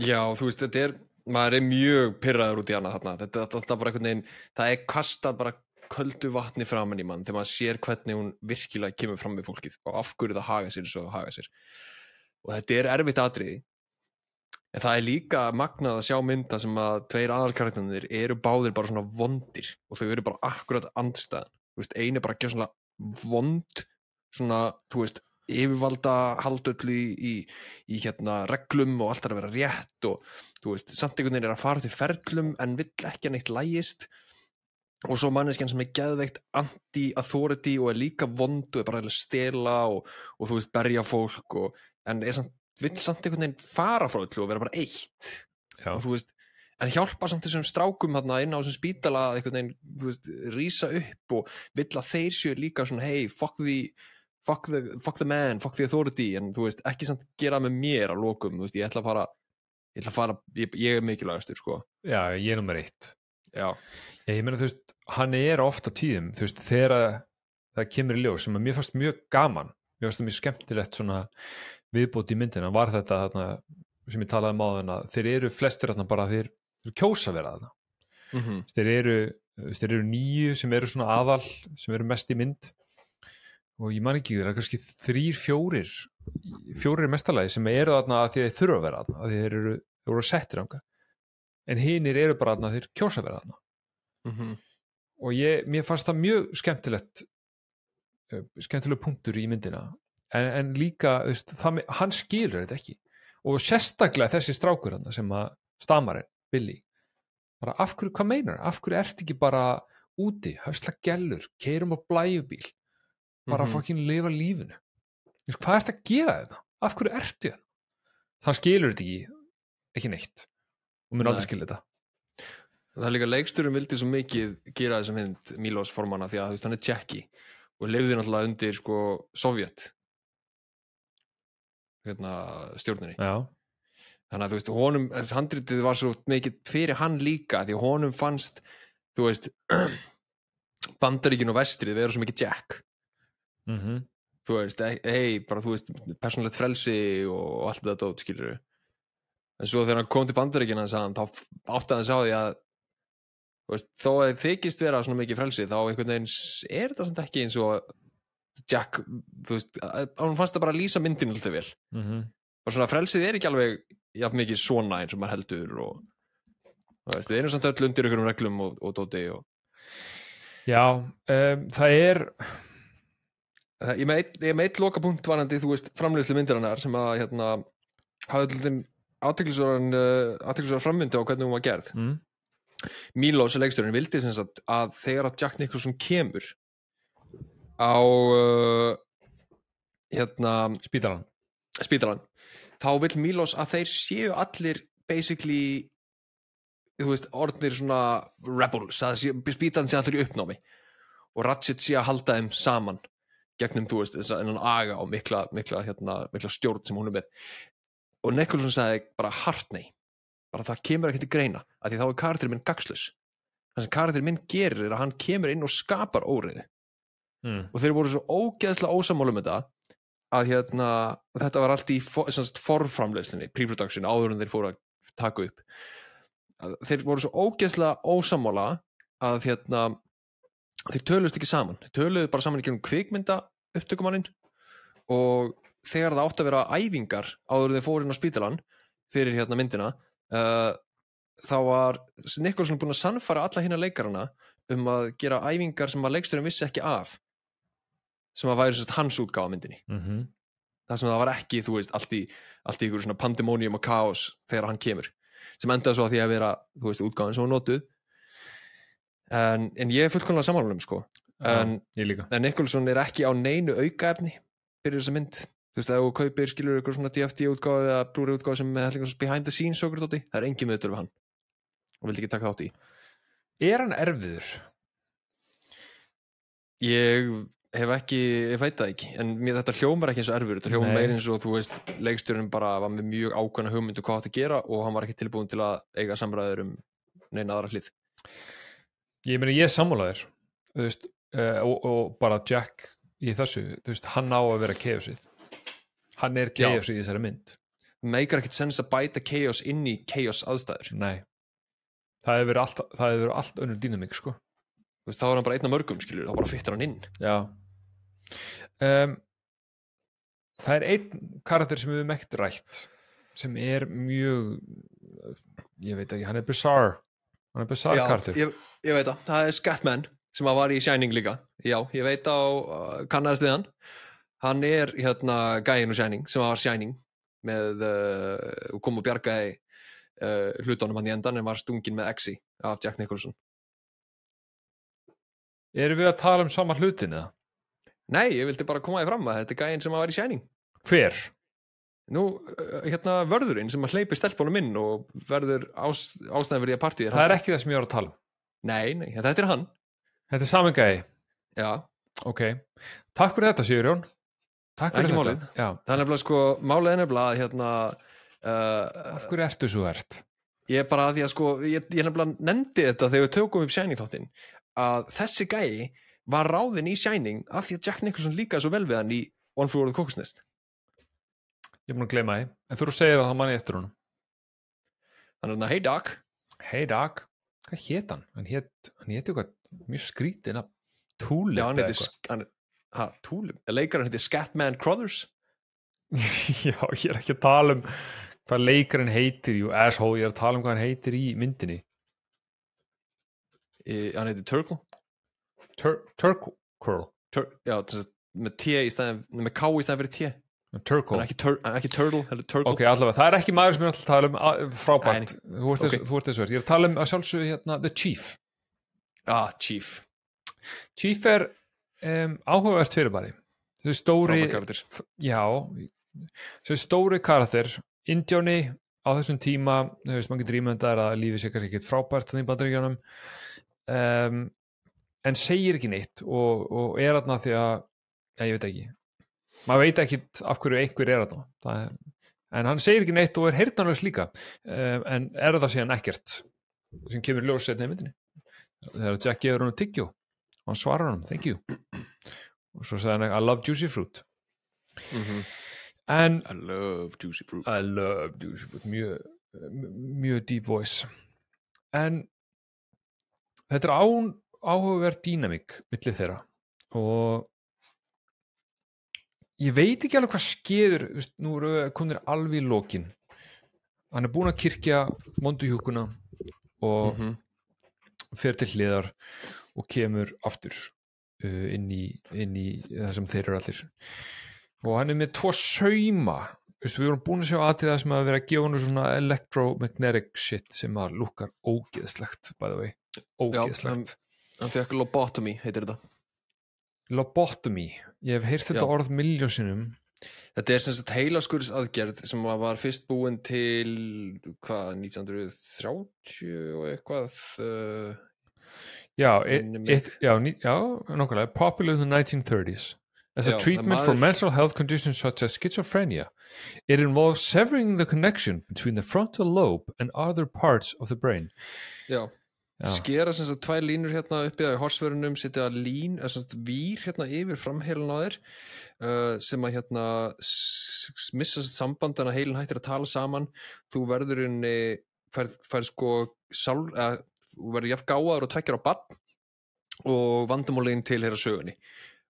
Já, þú veist, þetta er maður er mjög pyrraður út í hana þarna. Þetta, er bara einhvern veginn, það er kastað bara köldu vatni framan í mann þegar maður sér hvernig hún virkilega kemur fram með fólkið og af hverju það haga sér svo það haga sér. Og þetta er erfitt atriði en það er líka magnað að sjá mynda sem að tveir aðalkaraktanir eru báðir bara svona vondir og þau eru bara akkurat andstæðan. Einu er bara ekki svona vond svona, þú veist yfirvalda haldöll í, í, í hérna reglum og allt er að vera rétt og þú veist, samt einhvern veginn er að fara til ferlum en vill ekki að neitt lægist og svo manneskjan sem er geðveikt anti-authority og er líka vond og er bara að stela og, og þú veist, berja fólk og, en samt, vill samt einhvern veginn fara frá öllu og vera bara eitt Já. og þú veist, en hjálpa samt þessum strákum þarna inn á þessum spítala einhvern veginn, þú veist, rísa upp og vill að þeir séu líka svona hey, fuck the, fuck the, fuck the man fuck the authority, en þú veist, ekki samt gera með mér að lokum, þú veist, ég ætla að fara ég ætla að fara, ég, ég er mikilvægastur sko, já, ég er nummer eitt. Já, Já, ég meina, þú veist, hann er ofta tíðum, þú veist, þegar að það kemur í ljós sem að mér fannst mjög gaman mér fannst það mjög skemmtilegt svona viðbót í myndina, var þetta þarna, sem ég talaði um á þarna, þeir eru flestir þarna bara þeir, þeir kjósa að vera þarna mm þeir eru, þeir eru nýju sem eru svona aðal, sem eru mest í mynd. Og ég man ekki, það er kannski þrýr, fjórir fjórir mestalagi sem eru þarna að því að þeir þurfa að vera þarna, að þeir eru, þeir eru settir ánga en hinir eru bara þarna að þeir kjósa að vera þarna. -hmm. og ég, mér fannst það mjög skemmtilegt eh, skemmtileg punktur í myndina. En, en líka, veist, það, hann skilur þetta ekki. Og sérstaklega þessi strákur sem að stamarinn, Billy. Bara af hverju, hvað meinar, af hverju ert ekki bara úti, höfsla gellur keirum á blæjubíl bara mm -hmm. lifa lífinu. Hvað ert að gera þetta, af hverju ertu þetta hann skilur þetta ekki ekki neitt og mun aldrei Nei. skilja þetta. Það er líka leiksturum vildi svo mikið gera þessa mynd Milos formana því að þú veist, hann er tjekki og lifði náttúrulega undir sko Sovjet hérna stjórninni. Já, þannig að þú veist, honum, þessi handritið var svo mikið fyrir hann líka því honum fannst, þú veist bandaríkin og vestrið vera svo mikið jack. Mm þú veist, hei, bara þú veist persónlegt frelsi og allt þetta dót, skilur en svo þegar hann kom til hann, þá átti hann að sjá því að veist, þó að þykist vera svona mikið frelsi þá einhvern veginn er þetta samt ekki eins og Jack, þú veist hann fannst það bara að lýsa myndin alltaf vel. Mm -hmm. Og svona frelsið er ekki alveg jafn mikið svona eins og maður heldur og veist, við erum samt öll undir ykkur reglum og, og dóti og Já, um, það er ég með eitt- ég með eitt loka punkt varandi þú veist framleiðslu myndirinnar sem að hérna hafði alltaf aðteklisverðan uh, aðteklisverðan framvindu á hvernig hún var gerð. Mm, Mílos leikstjórinn vildi sem sagt að þegar að Jack Nicholson kemur á uh, hérna spítalan spítalan þá vil Mílos að þeir séu allir basically veist, orðnir svona rebels, að sé, spítalan sé allir í uppnámi og Ratchet sé að halda þeim saman gegnum, þú veist, þess að aga og mikla, mikla, hérna, mikla stjórn sem hún er með. Og Nicholson sagði bara hart nei, bara það kemur ekki til greina að því þá er karakterinn minn gagslus það sem karakterinn minn gerir er að hann kemur inn og skapar óriði mm. og þeir voru svo ógeðslega ósammálu með það að hérna, þetta var allt í for, semst, forframleiðslunni, pre-production áður en þeir fóru að taka upp. Að þeir voru svo ógeðslega ósammála að hérna þeir töluðust ekki saman, þeir töluðu bara saman í gerum kvikmynda upptökumannin og þegar það átt að vera æfingar áður en þeir fóru inn á spítalan fyrir hérna myndina uh, þá var Nicholson búinn að sannfara alla hérna leikarana um að gera æfingar sem að leiksturinn vissi ekki af sem að væri sérst hans útgáfa af myndinni. Mm -hmm. það sem það var ekki, þú veist, allt í allt í ykkur svona pandemonium og kaos þegar hann kemur sem endaði svo að því að vera þú veist, útgáfan sem var notuð. En, en ég er fullkomlega samanlunum sko. En, líka. en Nicholson er ekki á neinu aukaefni fyrir þessa mynd. Þú veist, ef þú kaupir skilur ykkur svona DFT útgáfu eða Blu-ray útgáfu sem hellingar behind the scenes okkur dóti, það er engin meðutur við hann. Og vildi ekki taka þátt í. Er hann erfiður? Ég hef ekki, ég veit það ekki en mér, þetta hljómar ekki eins og erfur þetta hljómar meir eins og þú veist leikstjórinn bara var með mjög ákvæmna hugmyndu hvað átt að gera og hann var ekki tilbúin til að eiga samræður um neina aðra hlið. Ég meina ég er sammálaðir þú veist, uh, og, og bara Jack í þessu, þú veist, hann á að vera chaosið. Hann er chaosið í þessari mynd. Meikar ekkert sens að bæta chaos inn í chaos aðstæður. Nei. Það hefur verið allt, allt önnur dýnamík sko. Þú veist, þá er hann bara einn af mörgum skilur þá bara fyttar hann inn. Já um, Það er einn karakter sem við höfum ekkert rætt sem er mjög ég veit ekki, hann er bizarre hann er bizarre karakter. ég, ég veit það, það er Scatman sem var í Shining líka. Já, ég veit á uh, kannast þið hann. Hann er hérna gæinn úr Shining sem var Shining með uh, kom og bjargaði uh, hlutunum hann í endan en var stungin með Exi af Jack Nicholson. Erum við að tala um sama hlutin eða? Nei, ég vildi bara koma því fram að þetta er gæinn sem að var í Shining. Hver? nú, uh, hérna vörðurinn sem að hleypi stelpunum inn og verður ás, ástæðan fyrir því að partíð Það er ekki það sem ég var að tala um. Nei, nei, þetta er hann. Þetta er sami gæi, já, ok. Takk fyrir þetta Sigurjón. Takk fyrir þetta. málið. Já, það er nefnilega sko málið er nefnilega að hérna uh, Af hverju ertu svo ert? Ég er bara að því að sko, ég, ég nefnilega nefndi þetta þegar við tökum upp Shining þáttinn að þessi gæi var ráðinn í Shining af því að Jack Nicholson líkaði svo vel við hann í One Flew Over the Cuckoo's Nest. Ég er búin að gleyma því. En þú segir að það manni eftir honum. Þannig að, hey Doc, Hey Doc, hvað hét hann? Hann hét, hann hét eitthvað mjög skrítið hann eða hann, ha, Tulip, leikarinn heiti Scatman Crothers, Já, ég er ekki að tala um hvað leikarinn heitir, jú, asshole, ég er að tala um hvað hann heitir í myndinni. í, hann heiti Turkle, Tur Turkle. Tur, já, með T í stæðin, með K í stæðin fyrir T, Turkle. er ekki, tur, ekki Turtle, heldur Turkle. Ok, allavega, það er ekki maður sem ég alltaf að tala um frábært, þú ert þess ok. þú ert þess verð. Ég er að tala um að sjálfsögðu hérna The Chief. Ah, Chief, Chief er um, áhugavert fyrirbæri. Þessi stóri, já, þessi stóri karakter, Indjóni á þessum tíma, þú veist, maður getur ímyndað að lífið sé kannski ekkert frábært þannig í bandaríkjanum um, en segir ekki neitt og, og er aðna því að já, ég veit ekki. Maður veit ekki af hverju einhver er aðna er, en hann segir ekki neitt og er heyrnarlaus líka. Um, en er það síðan ekkert sem kemur ljós setna í myndinni? Þegar Jack gefur hann tyggjó og hann svarar hann, thank you. Og svo sagði hann, I love juicy fruit. Mm en I love Juicy Fruit. I love juicy fruit. Mjög, mjög deep voice. En þetta er án, áhugaverð dýnamík millir þeirra og ég veit ekki alveg hvað skeður veist, nú eru komnir alveg í lokin. Hann er búinn að kirkja monduhjúkuna og Mhm. fer til hliðar og kemur aftur uh, inn, í, inn í það sem þeir eru allir. Og hann er með tvo sauma Vistu, við vorum búin að sjá aðtíð það sem að vera að gefa hann svona electromagnetic shit sem að lukkar ógeðslegt by the way, ógeðslegt hann fekk lobotomy, heitir þetta. Lobotomy, ég hef heyrt þetta Já. orð miljónsinnum Þetta er sem sagt heilaskuris aðgerð sem var fyrst búin til hvað, 1930 og eitthvað uh, já, it, it, já, já nokkulega, popular in the 1930s as Já, a treatment for mental health conditions such as schizophrenia. It involves severing the connection between the frontal lobe and other parts of the brain. Já. Skera sem sagt tvær línur hérna uppi á horsverunum setja lín, eða sem sagt vír hérna yfir framheilin á þér uh, sem að hérna missa samband þannig að heilin hættir að tala saman. Þú verður inni færð, færð sko sál, þú verður jafn gáðar og tvekjar á bann og vandamálin til hér sögunni.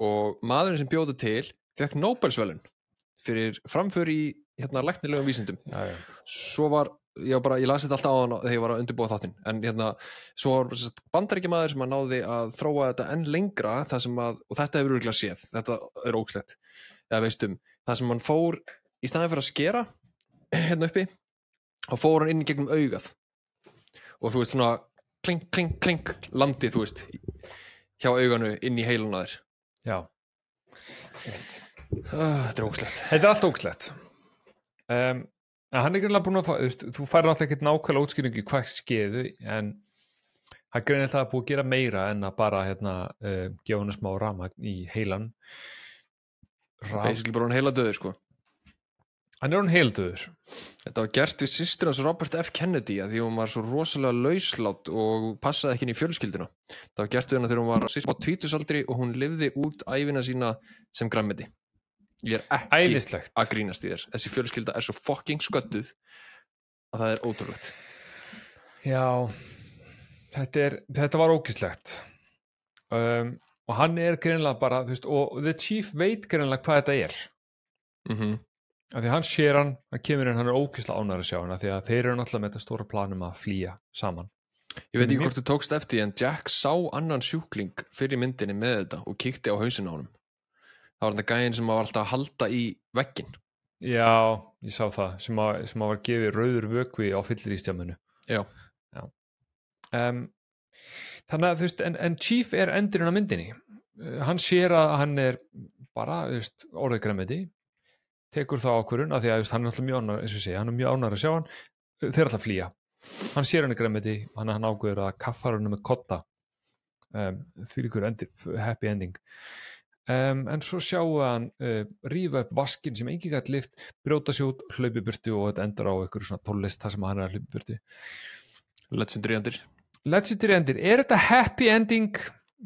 Og maðurinn sem bjóði til fekk Nobelsvelun fyrir framför í hérna læknilegum vísindum. Já, já. svo var, ég, bara, ég lasi þetta alltaf á hann þegar ég var að undirbúa þáttinn. En hérna, svo var bandaríkjamaður sem að náði að þróa þetta enn lengra sem að, og þetta hefur örgulega séð. Þetta er eða veistum það sem hann fór, í staðin fyrir að skera hérna uppi þá fór hann inn í gegnum augað. Og þú veist svona kling, kling, kling landi, þú veist hjá auganu inn í heilun á þér. Já. þetta er ógslegt þetta er allt ógslegt um, en hann er greinlega búin að fá þú færir alltaf ekkert nákvæmlega útskýringu hvað skeðu en er greinlega það að búið að gera meira en að bara hérna, uh, gefa hann smá ramagn í heilan Ram, basically bara hann heila döður sko hann er hann heilduður Þetta var gert við sýstur hans Robert F. Kennedy að því hún var svo rosalega lauslátt og passaði ekki inn í fjölskylduna. Það var gert við hana þegar hún var sýstur á tvítusaldri og hún lifði út æfina sína sem græmmiti. Ég er ekki æðislegt að grínast í þér. Þessi fjölskylda er svo fucking sköttuð að það er ótrúlegt. já þetta, er, þetta var ógislegt um, og hann er greinlega bara þú veist, og The Chief veit greinlega hvað þetta er Mm af því hann sér hann, hann kemur inn hann er ógislega ánæður að sjá hann af því að þeir eru náttúrulega með þetta stóra planum að flýja saman Ég veit ekki hvort þú tókst eftir en Jack sá annan sjúkling fyrir myndinni með þetta og kíkti á hausin á honum. Það var þetta gæðin sem var alltaf að halda í veggin. Já, ég sá það sem að, sem að var gefið rauður vökvi á fyllir í stjáminu Já. um, Þannig að þú veist en, en Chief er endurinn á myndinni. Hann sér að hann er bara, þú veist, orðið græmiti tekur þá ákvörun af því að hann er alltaf mjög ánæður, eins og segi, hann er mjög ánæður að sjá hann. Þeir er alltaf að flýja. Hann sér hann græmiti, hann, hann ákvörður að kaffar hann með kotta. Um, því líkur happy ending um, en svo sjáum við hann uh, rífa upp vaskin sem engin gætt lift brjóta sér út, hlaupi burtu og þetta endar á einhverju svona tólist þar sem hann er að hlaupi burtu. Legendary endur. legendary endir, er þetta happy ending?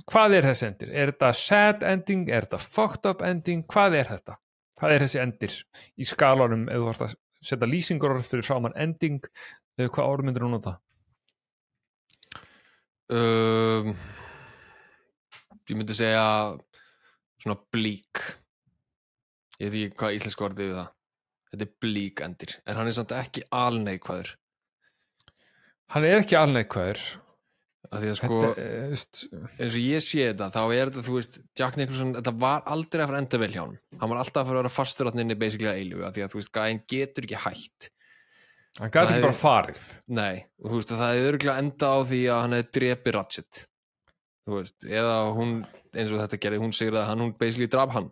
Hvað er þessi endir, er þetta sad ending, er þetta fucked up ending? Hvað er þetta, hvað er þessi endir í skalanum, ef þú varst að setja lýsingur fyrir saman ending? Eða hvað orð myndir hún nota? Um, ég myndi segja svona blík ég veit ekki hvað íslensku orðið við það. Þetta er blík endir en hann er samt ekki alneikvæður. Hann er ekki alneikvæður. Af því að sko, þetta, eh, eins og ég sé þetta þá er þetta, þú veist, Jack Nicholson þetta var aldrei að fara að enda vel hjá hann hann var alltaf að fara að vera fastur átninni basically að eilífu af því að þú veist, gæinn getur ekki hætt. Hann gæti ekki bara farið. Nei, og þú veist, það er örgulega enda á því að hann hefði drepi Ratchet veist, eða hún eins og þetta gerði, hún segir að hann, hún basically draf hann.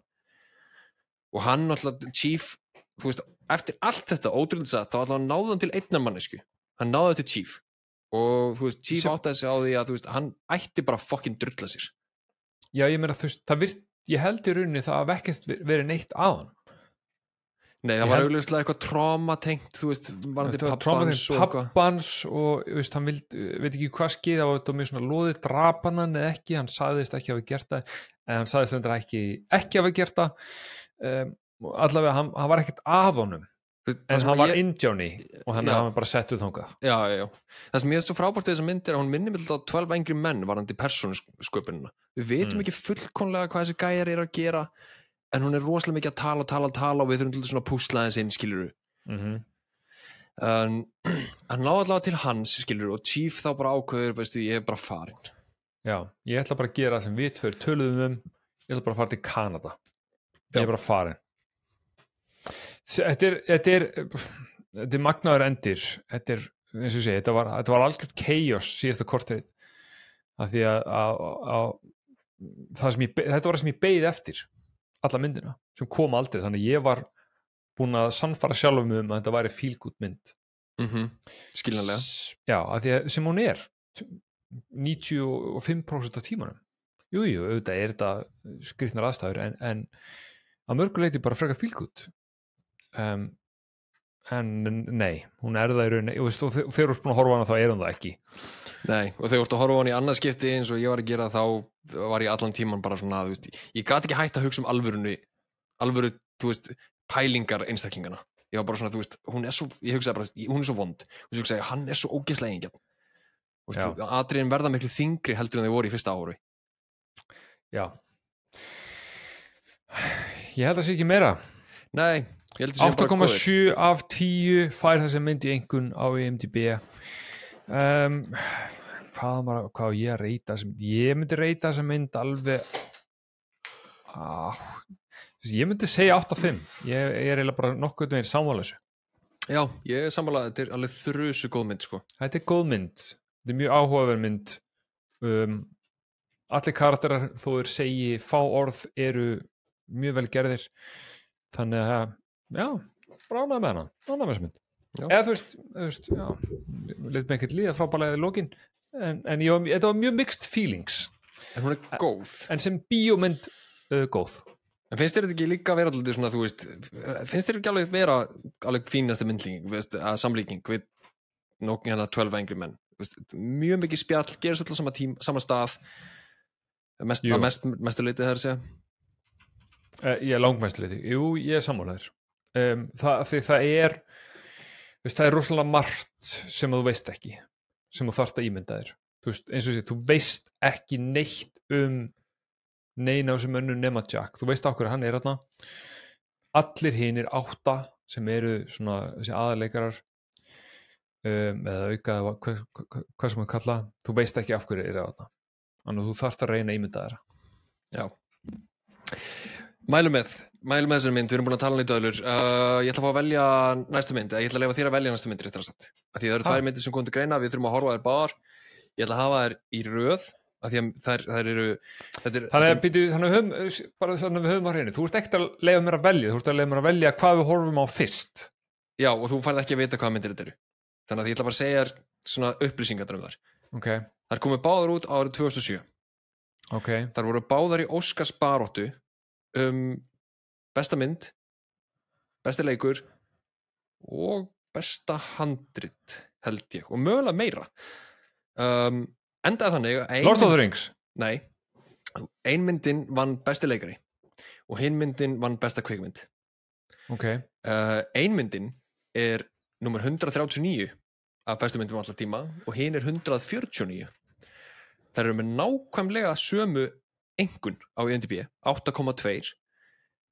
Og hann alltaf, Chief, þú veist eftir allt þetta ótrúlega þá alltaf náði hann til einnar mannesku, hann náði til Chief. Og þú veist, Chief átti að segja á því að veist, hann ætti bara fokkin drulla sér. Já ég meina þú veist, það virt ég held í rauninni það að ekkert verið neitt að hann Nei, það var auðvitað eitthvað tráma tengt, þú veist, varandi Þetta var pappans og eitthvað. pappans og þú veist, hann vild, veit ekki hvað skeið á þetta og mjög svona loðið drapan hann eða ekki, hann saðist ekki hafa gert það en hann saðist þetta ekki, ekki hafa gert það um, allavega hann, hann var ekkert að honum það en sem hann var Indjóni og að hann var bara settuð þangað já, já, já. það sem ég er svo frábært við þessa mynd að hún minnir mig á 12 engri menn varandi persónusköpunina við vitum Mm. ekki fullkonlega hvað þessi gæjar er að gera en hún er rosalega mikið að tala og tala og tala og við þurfum til að púsla þess inn skilur mm -hmm. en hann ná allavega til hans skilur og Chief þá bara ákveður veistu, ég er bara farin Já, ég ætla bara að gera það sem við tveir töluðum um ég ætla bara að fara til Kanada. Ég er bara farin Þetta er þetta er, þetta er magnaður endir. Þetta er, eins og ég segi, þetta var, þetta var algjört chaos síðasta korterið. Af því að, að, að það sem ég, þetta var það sem ég beið eftir alla myndina, sem kom aldrei. Þannig að ég var búin að sannfara sjálfum um að þetta væri fílgút mynd. Mm -hmm. skiljanlega Já, að því að sem hún er t- 95% af tímanum. Jú, jú, auðvitað er þetta skrýtnar aðstæður en, en að mörguleiti bara frekar fílgút um, en nei, hún er það í rauninni. Og, þegar þú ert búin að horfa hana þá er hún það ekki. Nei, og þegar þú ert að horfa á hann í annað skipti eins og ég var að gera þá var ég allan tíman bara svona þú veist, ég gat ekki hægt að hugsa um alvörunni alvöru, þú veist, pælingar einstaklingana. Ég var bara svona, þú veist, hún er svo ég hugsaði bara, hún er svo vond. Og svo hugsaði, hann er svo ógeðslega engjarn atriðin verða miklu þingri heldur en þeir voru í fyrsta ári. Já. Ég held að sé ekki meira. Nei, ég held að sé bara góðir 8,7 af 10 fær þessi mynd í engun á IMDb. Um, hvað, maður, hvað ég að reyta mynd ég myndi reyta þessa mynd alveg ah, ég myndi segja 8 af 5 ég, ég er eiginlega bara nokkuð veginn samválesu Já, ég er sammála, þetta er alveg þrjusu góð mynd sko. þetta er góð mynd. Þetta er mjög áhugaverð mynd. Um, allir karakterar þó þeir segi fá orð eru mjög vel gerðir. Þannig að já, bránaði með hana bránaði með þessa mynd. Já. eða þú veist, þú veist já, leitt með ekkert líða frábælega í lokin en, en ég, þetta var mjög mixed feelings. En hún er góð. en sem bíómynd uh, góð. En finnst þér þetta ekki líka vera alltaf svona, þú veist, finnst þér ekki alveg vera alveg fínasta myndlíking, að samlíking við nokkuð hérna 12 engri menn, veist, mjög mikið spjall, gerist alltaf sama tím, sama stað, mest, að mest, mestu leitið þær að segja. Uh, ég er langmæstuleiti, jú, ég er sammálaður um, það, því það er þú veist, það er rosalega margt sem þú veist ekki sem þú þarft að ímynda þér. Þú veist, eins og sé, þú veist ekki neitt um neina sem önnu nema Jack, þú veist okkur hann er þarna. Allir hinir átta sem eru svona þessi aðaleikarar um, eða auka hvað, hvað, hvað sem við kalla þú veist ekki af hverju er þarna. Þannig að þú þarft að reyna ímynda þér. Já. Mælum með, mælum með þessari mynd, við erum búin að tala um í döðlur. Uh, ég ætla að fá að velja næstu mynd, ég ætla að lefa þér að velja næstu mynd, Því það eru tvær myndir sem komum til greina, við þurfum að horfa þær báðar. Ég ætla að hafa þær í röð, því þær, þær eru... Er, Þannig að, býtu, bara þannig að við höfum á hreinu, þú ert ekkert að leiða mér að velja, þú ert að leiða mér að velja hvað við horfum á fyrst. Já, og þú færð ekki að vita hvaða myndir þetta eru. Þannig að ég ætla bara að segja svona upplýsingar um þar. Ok, Þar komu báðar út árið 2007. ok, Þar voru báðar í Óskars baróttu um besta mynd, besti leikur og besta handrit, held ég. Og mögulega meira. Um, endaði þannig ein Lord of the Rings. Nei, ein myndin vann besti leikari og hinn myndin vann besta kvikmynd. Ok, uh, einmyndin er nummer 139 af bestu myndum allar tíma og hinn er 149 það eru með nákvæmlega sömu engun á IMDb 8,2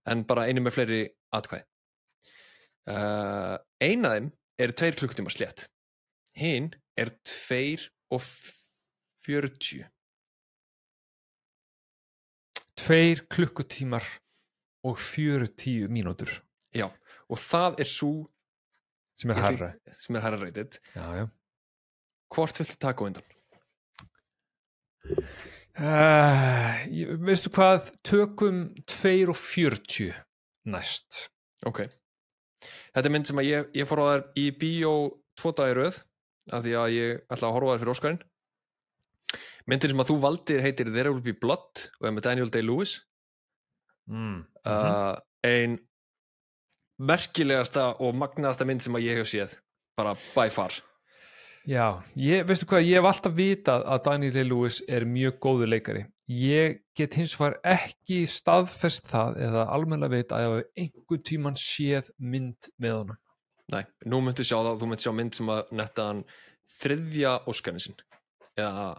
en bara einu með fleiri atkvæði. Uh, ein af þeim er 2 klukktímar slétt. Hinn er 2 og 40 tveir klukkutímar og 40 mínútur. Já, og það er svo sem er herra. sem er herra reytið hvort viltu taka á undan? Uh, veistu hvað, tökum 2 og 40 næst. Ok. Þetta er mynd sem að ég, ég fór á þær í bíó tvo dagi röð af því að ég ætla að horfa þær fyrir Óskarinn. Myndin sem að þú valdir heitir There Will Be Blood og er með Daniel Day-Lewis. Mm. Uh, ein merkilegasta og magnaðasta mynd sem að ég hef séð. Bara by far. Já, ég, veistu hvað, ég hef alltaf vitað að Daniel Day-Lewis er mjög góður leikari. Ég get hins vegar ekki staðfest það eða almennilega veit að ég hef einhver tíman séð mynd með honum. Nei, nú myndu sjá það, þú myndu sjá mynd sem að netta hann þriðja Óskarinn sinn eða,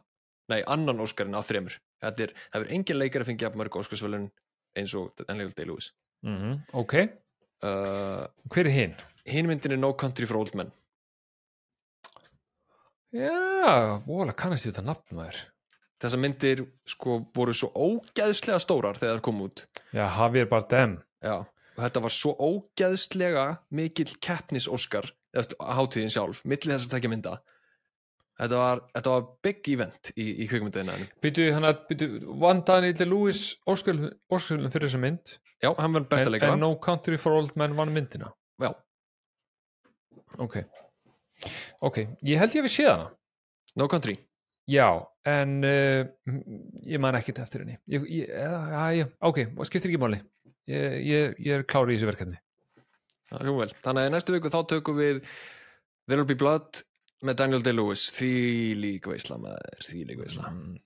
nei, annan Óskarinn af þremur þetta er, það er engin leikar að fengja mörg Óskarsvölun eins og Daniel Day-Lewis mm ok, uh, hver er hinn? hinn myndin er No Country for Old Men Já, vola kannast ég þetta nafn maður. Þessar myndir sko voru svo ógæðslega stórar þegar það kom út. Já, Javier Bardem. Já, og þetta var svo ógæðslega mikill keppnis Óskar eða hátíðin sjálf, milli þess að tekja mynda. Þetta var, þetta var big event í, í kvikmyndaðina Býtu, hann að, býtu, vann Daniel Lewis Óskarlun fyrir þessa mynd? Já, hann var besta leikara. en No Country for Old Men vann myndina? Já, Ok Ok, ég held ég við séð hana. No Country. Já, en uh, ég man ekkert eftir henni. Ég, ég, já, já, ok, skiptir ekki máli. Ég, ég, ég er klári í þessu verkefni. Það er vel. Þannig að næstu viku þá tökum við There Will Be Blood með Daniel Day-Lewis. Því líka veisla maður, því líka veisla. Mm,